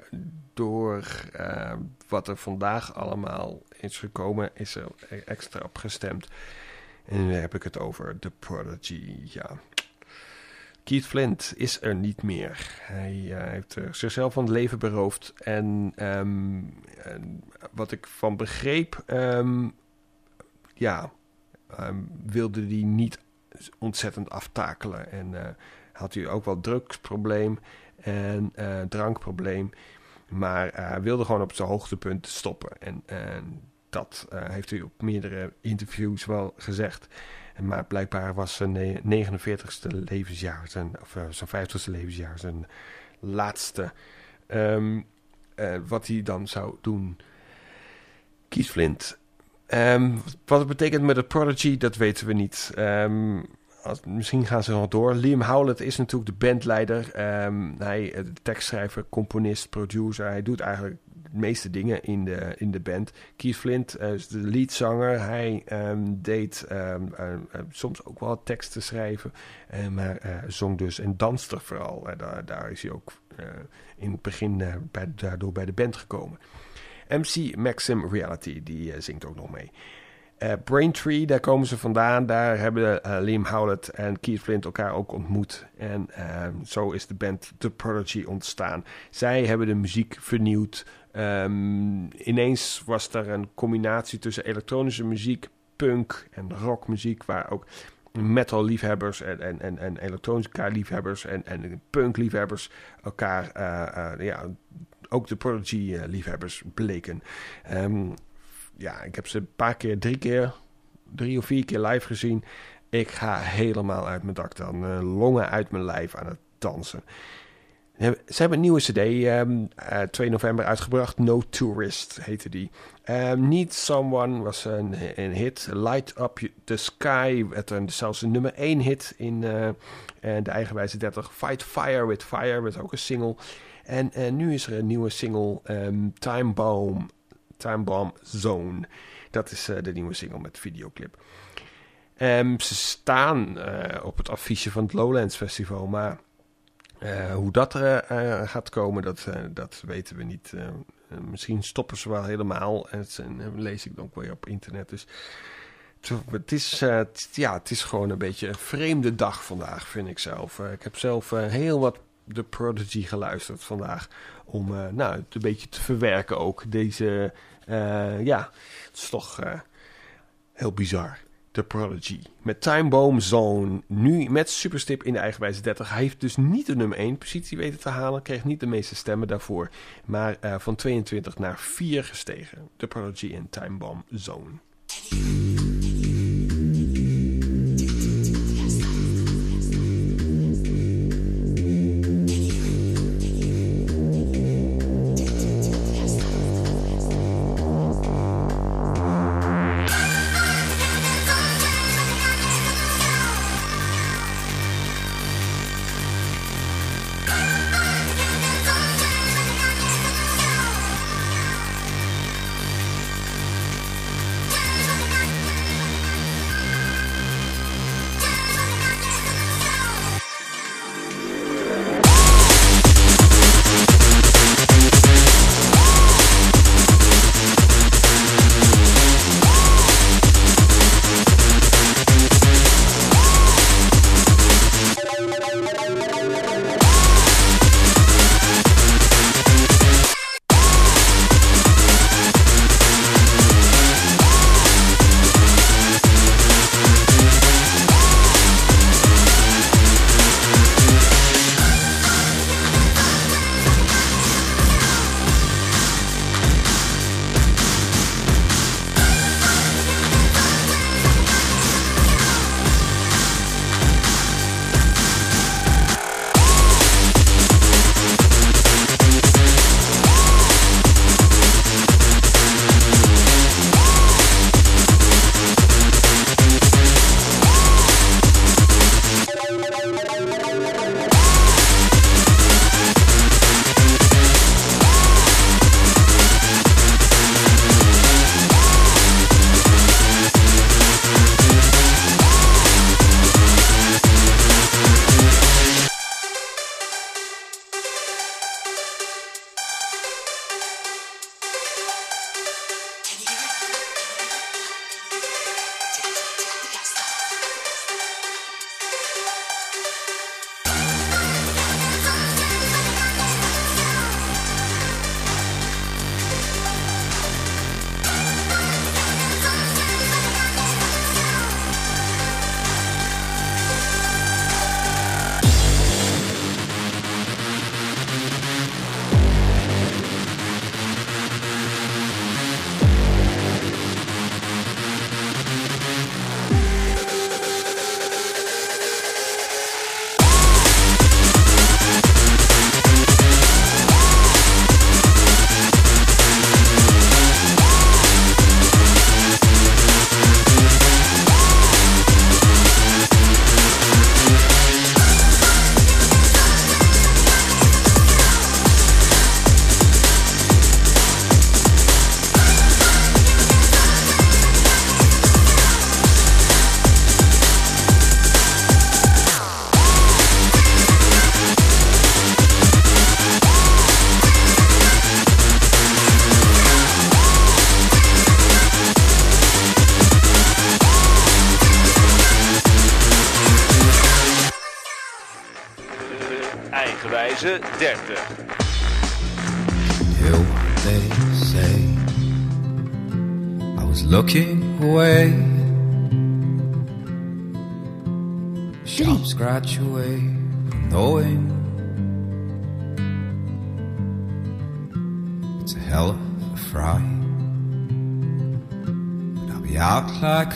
door uh, wat er vandaag allemaal is gekomen, is er extra op gestemd. En nu heb ik het over The Prodigy, ja. Keith Flint is er niet meer. Hij heeft er zichzelf van het leven beroofd. En, en wat ik van begreep, ja... Um, wilde hij niet ontzettend aftakelen. En uh, had hij ook wel drugsprobleem en uh, drankprobleem. Maar uh, wilde gewoon op zijn hoogtepunt stoppen. En, en dat heeft hij op meerdere interviews wel gezegd. Maar blijkbaar was zijn 49ste levensjaar, zijn, of zijn 50ste levensjaar, zijn laatste. Um, eh, wat hij dan zou doen. Keith Ehm, wat het betekent met het Prodigy, dat weten we niet. Ehm, misschien gaan ze nog door. Liam Howlett is natuurlijk de bandleider. Ehm, hij eh, de tekstschrijver, componist, producer. Hij doet eigenlijk de meeste dingen in de, in de band. Keith Flint eh, is de leadzanger. Hij deed eh, soms ook wel teksten schrijven. maar zong dus en danste vooral. Daar, daar is hij ook in het begin bij, daardoor bij de band gekomen. MC Maxim Reality, die eh, zingt ook nog mee. Eh, Braintree, daar komen ze vandaan. Daar hebben eh, Liam Howlett en Keith Flint elkaar ook ontmoet. En eh, zo is de band The Prodigy ontstaan. Zij hebben de muziek vernieuwd. Ehm, ineens was er een combinatie tussen elektronische muziek, punk en rockmuziek, waar ook metal-liefhebbers en, en, en, en elektronica-liefhebbers en, en punk-liefhebbers elkaar, eh, eh, ja, ook de Prodigy-liefhebbers bleken. Ehm, ja, ik heb ze een paar keer, drie keer, drie of vier keer live gezien. Ik ga helemaal uit mijn dak dan. eh, longen uit mijn lijf aan het dansen. Ze hebben een nieuwe cd, ehm, eh, 2 november uitgebracht. No Tourist heette die. Ehm, Need Someone was een, een hit. Light Up the Sky werd een, zelfs een nummer 1 hit in eh, eh, de eigenwijze 30. Fight Fire with Fire werd ook een single. En eh, nu is er een nieuwe single, ehm, Time Bomb, Time Bomb Zone. Dat is eh, de nieuwe single met videoclip. Ehm, ze staan eh, op het affiche van het Lowlands Festival, maar hoe dat er gaat komen, dat, dat weten we niet. Misschien stoppen ze wel helemaal. En dat lees ik ook weer op internet. Dus het- is, ja, het is gewoon een beetje een vreemde dag vandaag, vind ik zelf. Ik heb zelf heel wat The Prodigy geluisterd vandaag. Om eh, nou, het een beetje te verwerken ook. Deze, eh, ja, het is toch eh, heel bizar. The Prodigy. Met Time Bomb Zone. Nu met Superstip in de eigenwijze 30. Hij heeft dus niet de nummer 1 positie weten te halen. Kreeg niet de meeste stemmen daarvoor. Maar van 22 naar 4 gestegen. The Prodigy en Time Zone.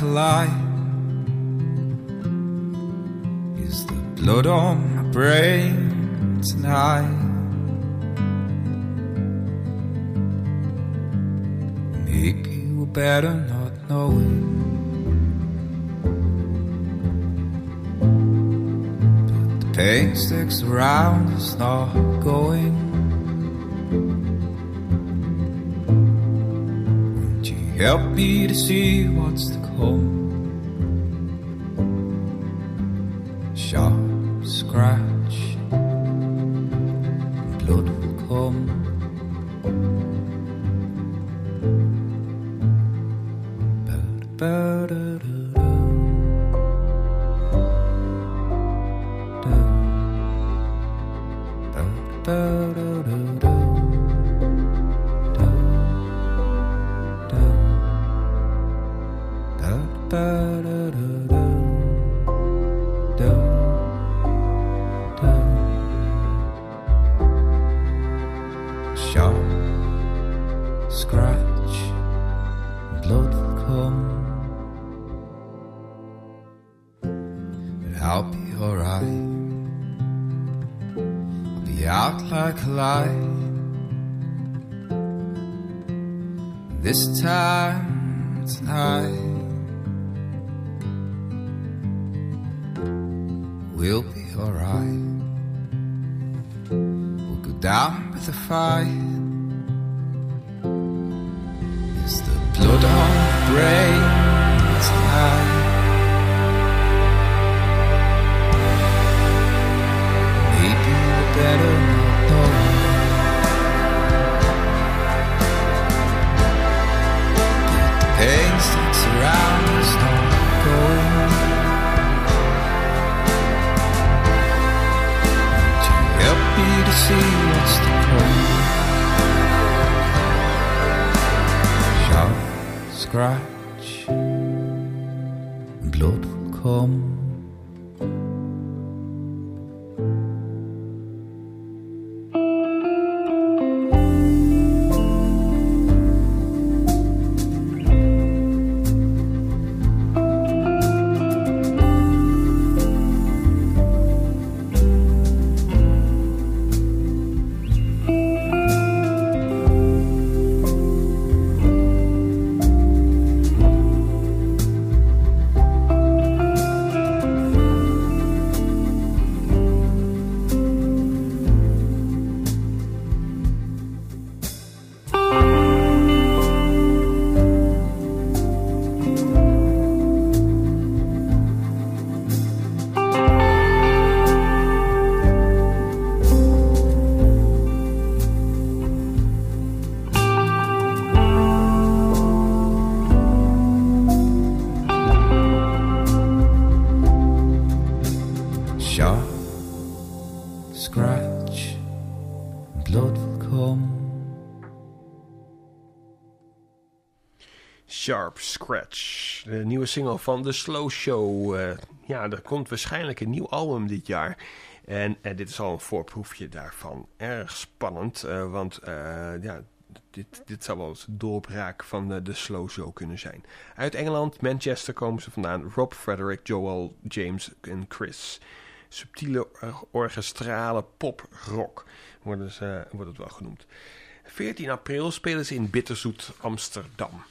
Light. Is the blood on my brain tonight? Maybe we're better not knowing. But the pain sticks around, it's not going. Won't you help me to see what's to come? Scratch, de nieuwe single van The Slow Show. Eh, ja, er komt waarschijnlijk een nieuw album dit jaar. En eh, dit is al een voorproefje daarvan. Erg spannend, eh, want ja, dit, dit zou wel eens doorbraak van de, de Slow Show kunnen zijn. Uit Engeland, Manchester komen ze vandaan. Rob, Frederick, Joel, James en Chris. Subtiele or- orchestrale pop-rock worden ze, wordt het wel genoemd. 14 april spelen ze in Bitterzoet, Amsterdam.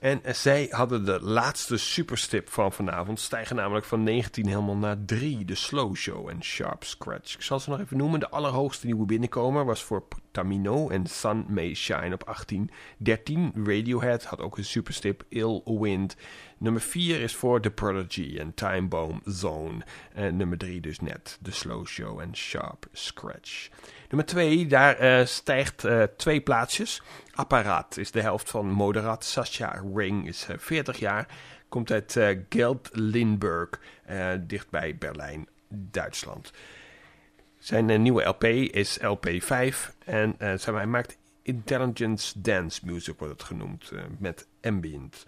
En zij hadden de laatste superstip van vanavond. Stijgen namelijk van 19 helemaal naar 3. De Slow Show en Sharp Scratch. Ik zal ze nog even noemen. De allerhoogste nieuwe binnenkomer was voor Tamino en Sun May Shine op 18. 13. Radiohead had ook een superstip. Ill Wind. Nummer 4 is voor The Prodigy en Time Bomb Zone. En nummer 3 dus net. The Slow Show en Sharp Scratch. Nummer 2, daar eh, stijgt eh, twee plaatsjes. Apparaat is de helft van Moderat. Sascha Ring is eh, 40 jaar. Komt uit uh, Geldlinburg, dichtbij Berlijn, Duitsland. Zijn eh, nieuwe LP is LP5 en eh, hij maakt intelligence dance music, wordt het genoemd, eh, met ambient.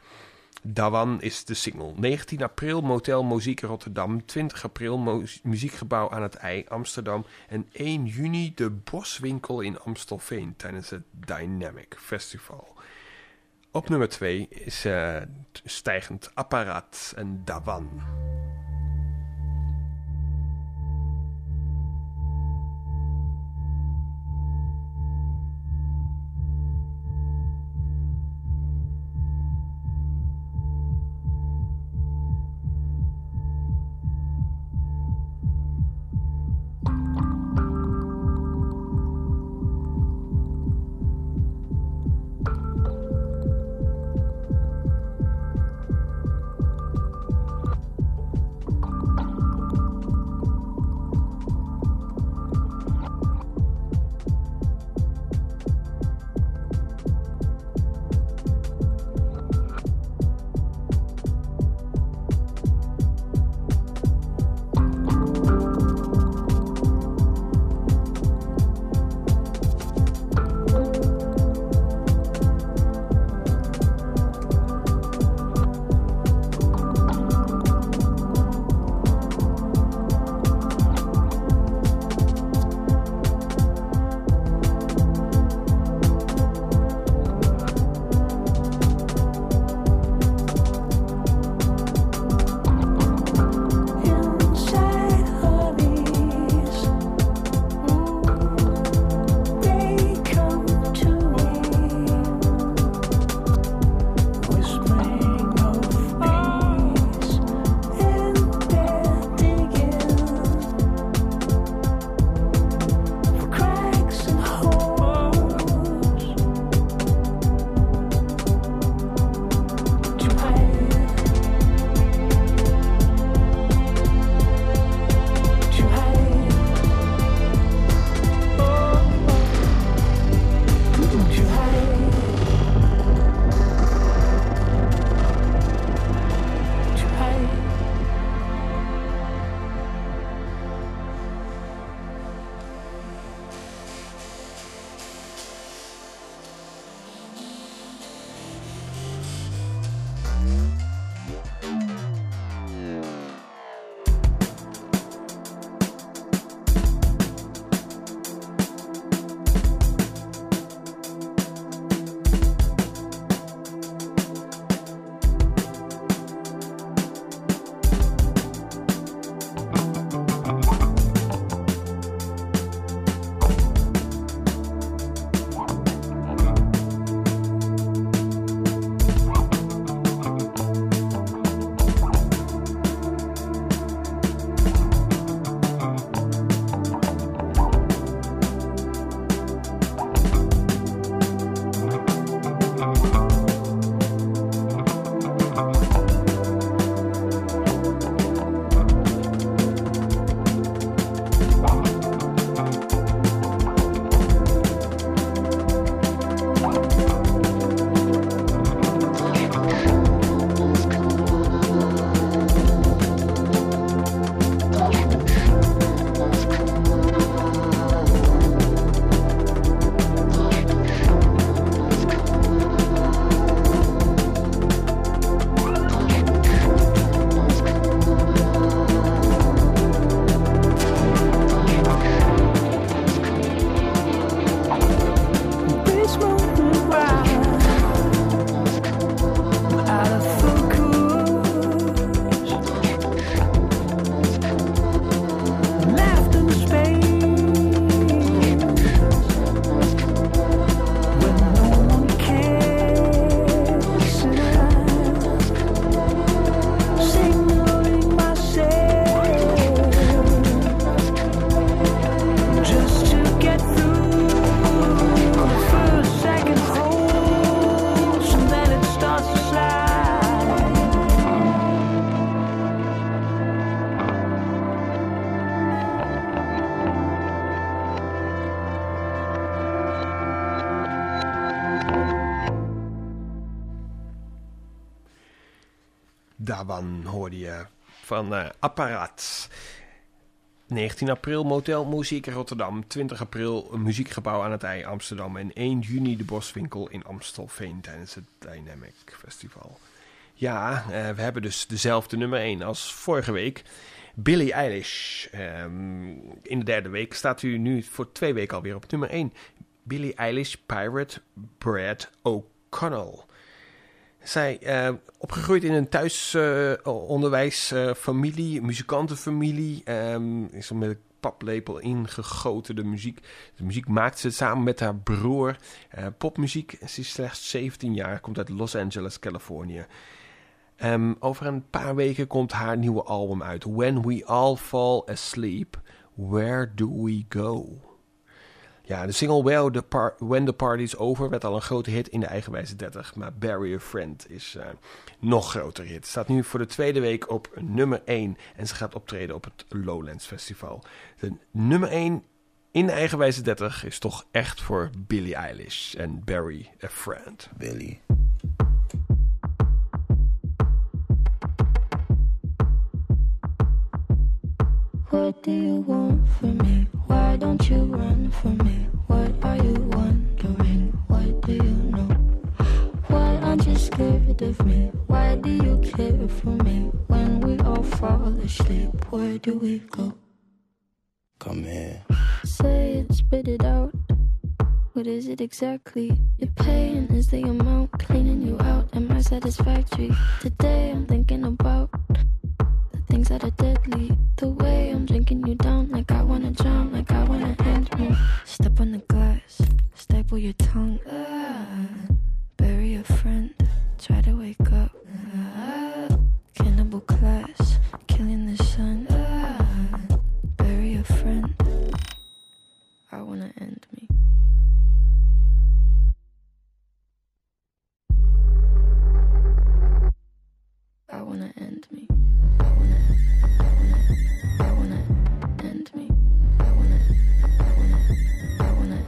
Dawan is de single. 19 april Motel Muziek Rotterdam. 20 april Muziekgebouw aan het IJ Amsterdam. En 1 juni de Boswinkel in Amstelveen tijdens het Dynamic Festival. Op nummer 2 is eh, stijgend apparaat en Dawan. Van eh, Apparaat. 19 april Motel Muziek in Rotterdam. 20 april Muziekgebouw aan het IJ Amsterdam. En 1 juni de Boswinkel in Amstelveen tijdens het Dynamic Festival. Ja, uh, we hebben dus dezelfde nummer 1 als vorige week. Billie Eilish. Um, in de derde week staat u nu voor twee weken alweer op nummer 1. Billie Eilish Pirate Brad O'Connell. Zij uh, opgegroeid in een thuisonderwijsfamilie, uh, muzikantenfamilie. Um, is er met een paplepel ingegoten de muziek. De muziek maakt ze samen met haar broer. Uh, popmuziek. Ze is slechts 17 jaar, komt uit Los Angeles, Californië. Um, over een paar weken komt haar nieuwe album uit. When We All Fall Asleep, Where Do We Go? Ja, de single Well the Par When the Party's Over werd al een grote hit in de eigenwijze 30. Maar Barry a Friend is uh, nog groter hit. Staat nu voor de tweede week op nummer 1. En ze gaat optreden op het Lowlands Festival. De nummer 1 in de eigenwijze 30 is toch echt voor Billie Eilish en Barry a Friend. Billy. What do you want from me? Why don't you run from me? What are you wondering? What do you know? Why aren't you scared of me? Why do you care for me? When we all fall asleep, where do we go? Come here. Say it, spit it out. What is it exactly? Your pain is the amount cleaning you out. Am I satisfactory? Today I'm thinking about things that are deadly. The way I'm drinking you down, like I wanna drown, like I wanna end me. Step on the glass, staple your tongue. Ah, bury a friend, try to wake up. Ah, cannibal class, killing the sun. Ah, bury a friend. I wanna end me. I wanna end me.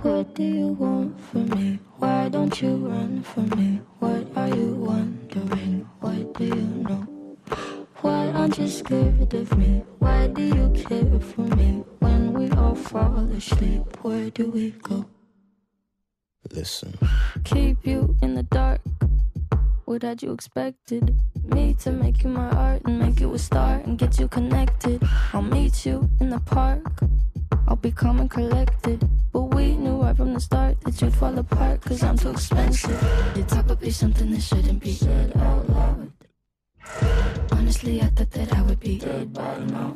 What do you want from me? Why don't you run from me? What are you wondering? What do you know? Why aren't you scared of me? Why do you care for me? When we all fall asleep, where do we go? Listen. Keep you in the dark. What had you expected? Me to make you my art and make you a star and get you connected. I'll meet you in the park. I'll be calm and collected. But we knew right from the start that you'd fall apart, cause I'm too expensive. Would be something that shouldn't be said out loud. Honestly, I thought that I would be dead by now.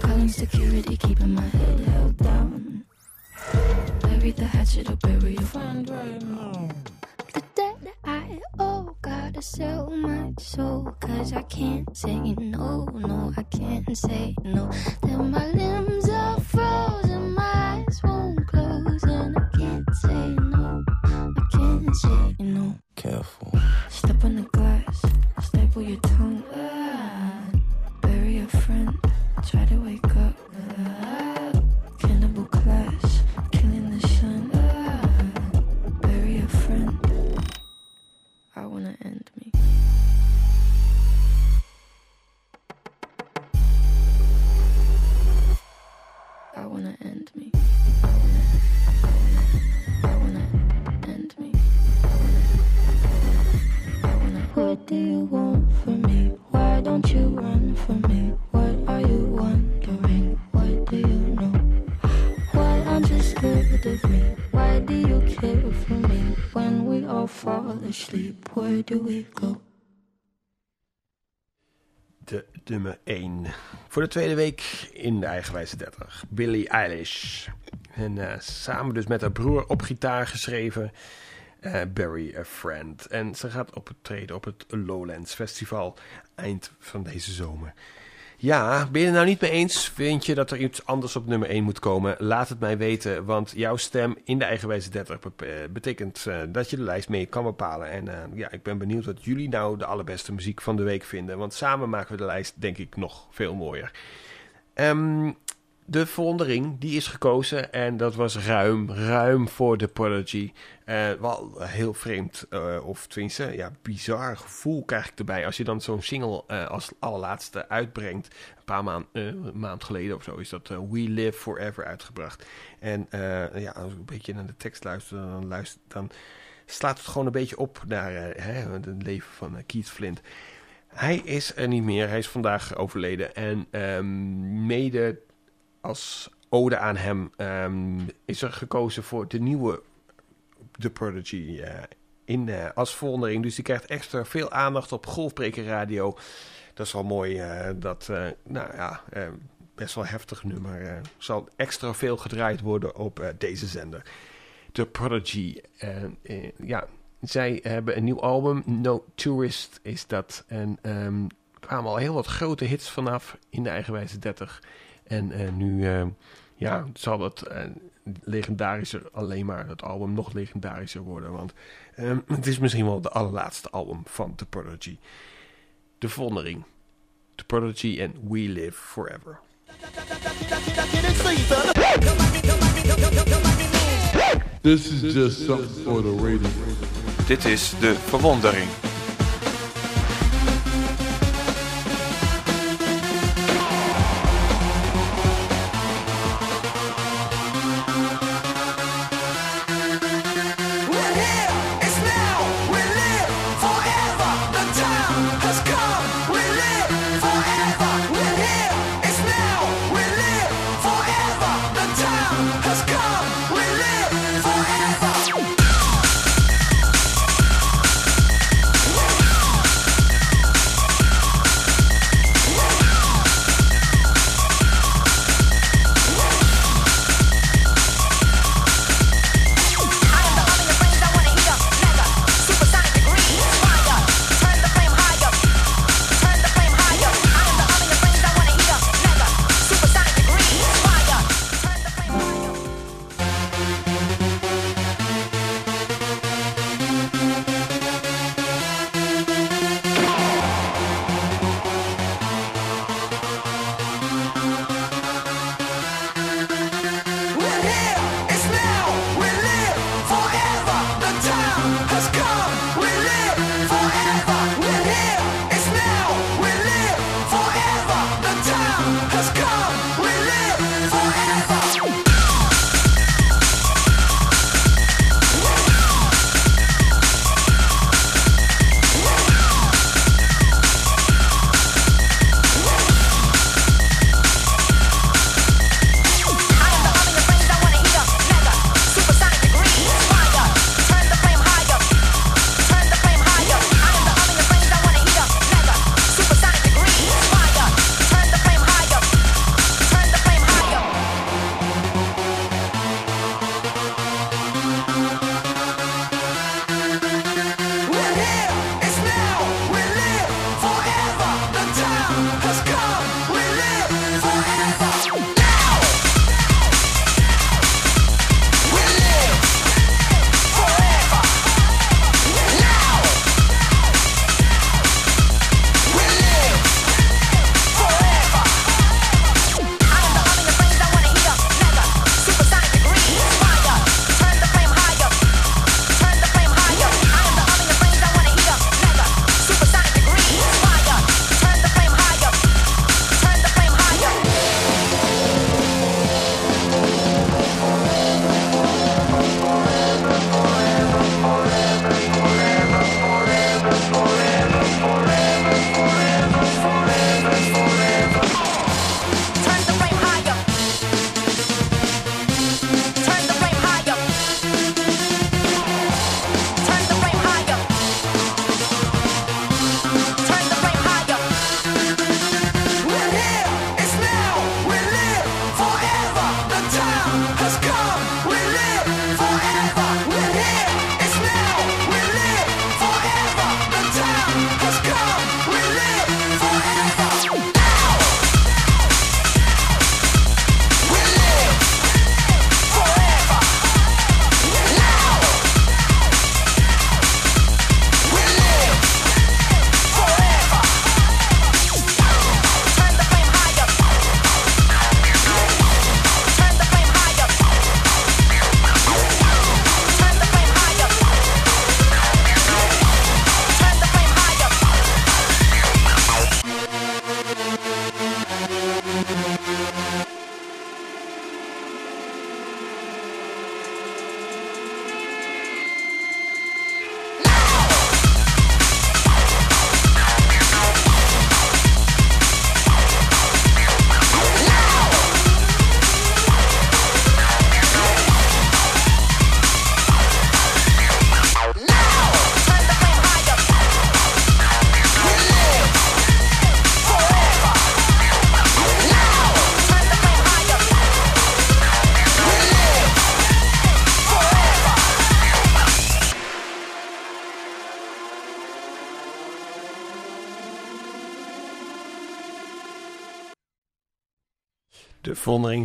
Calling security, keeping my head held down. Bury the hatchet or bury your friend right now. The debt I gotta sell my soul. Cause I can't say no, no, I can't say no. Then my limbs are frozen, my eyes won't close, and I can't say no, I can't say no. Careful. Step on the glass, staple your tongue. Do you want from me? Why don't you run from me? What are you wondering? What do you know? Why aren't you scared of me? Why do you care for me? When we all fall asleep, where do we go? De nummer 1. Voor de tweede week in de eigenwijze 30. Billie Eilish. En uh, samen dus met haar broer op gitaar geschreven. Uh, Barry a Friend. En ze gaat optreden op het Lowlands Festival eind van deze zomer. Ja, ben je het nou niet mee eens? Vind je dat er iets anders op nummer 1 moet komen? Laat het mij weten, want jouw stem in de eigenwijze 30 betekent uh, dat je de lijst mee kan bepalen. En ja, ik ben benieuwd wat jullie nou de allerbeste muziek van de week vinden. Want samen maken we de lijst denk ik nog veel mooier. Um, de verwondering, die is gekozen en dat was ruim, ruim voor de Prodigy. Eh, wel heel vreemd, eh, of tenminste, ja, bizar gevoel krijg ik erbij. Als je dan zo'n single eh, als allerlaatste uitbrengt. Een paar maand, maand geleden of zo is dat We Live Forever uitgebracht. En ja, als ik een beetje naar de tekst luister, dan, luister, dan slaat het gewoon een beetje op naar het leven van Keith Flint. Hij is er niet meer, hij is vandaag overleden. En ehm, mede als ode aan hem ehm, is er gekozen voor de nieuwe The Prodigy eh, in, eh, als verwondering. Dus die krijgt extra veel aandacht op Golfbreker Radio. Dat is wel mooi. eh, dat, nou ja, best wel heftig nummer. eh, zal extra veel gedraaid worden op deze zender. The Prodigy. ja, zij hebben een nieuw album. No Tourist is dat. En er kwamen al heel wat grote hits vanaf in de eigenwijze 30. En eh, nu eh, ja, zal het eh, legendarischer, alleen maar het album nog legendarischer worden. Want ehm, het is misschien wel de allerlaatste album van The Prodigy. De Verwondering. The Prodigy en We Live Forever. This is just something for the radio. Dit is de verwondering.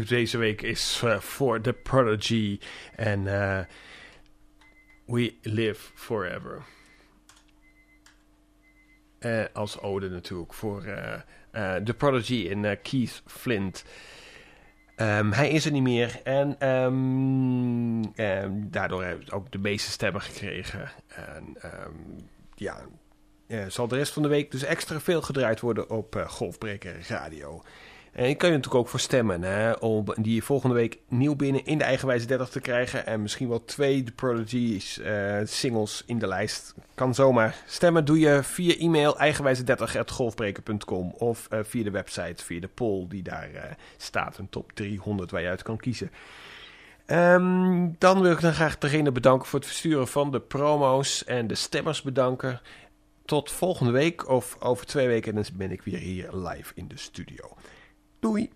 Deze week is uh, voor The Prodigy en uh, We Live Forever. Uh, als ode natuurlijk voor The Prodigy en Keith Flint. Um, hij is er niet meer en um, um, daardoor heeft hij ook de meeste stemmen gekregen. En ja, zal de rest van de week dus extra veel gedraaid worden op Golfbreker Radio. En je kan je natuurlijk ook voor stemmen hè, om die volgende week nieuw binnen in de eigenwijze 30 te krijgen. En misschien wel twee The Prodigy's uh, singles in de lijst. Kan zomaar. Stemmen doe je via e-mail eigenwijze30.golfbreker.com of uh, via de website, via de poll die daar uh, staat. Een top 300 waar je uit kan kiezen. Um, dan wil ik dan graag degene bedanken voor het versturen van de promo's en de stemmers bedanken. Tot volgende week of over twee weken dan ben ik weer hier live in de studio. Doei!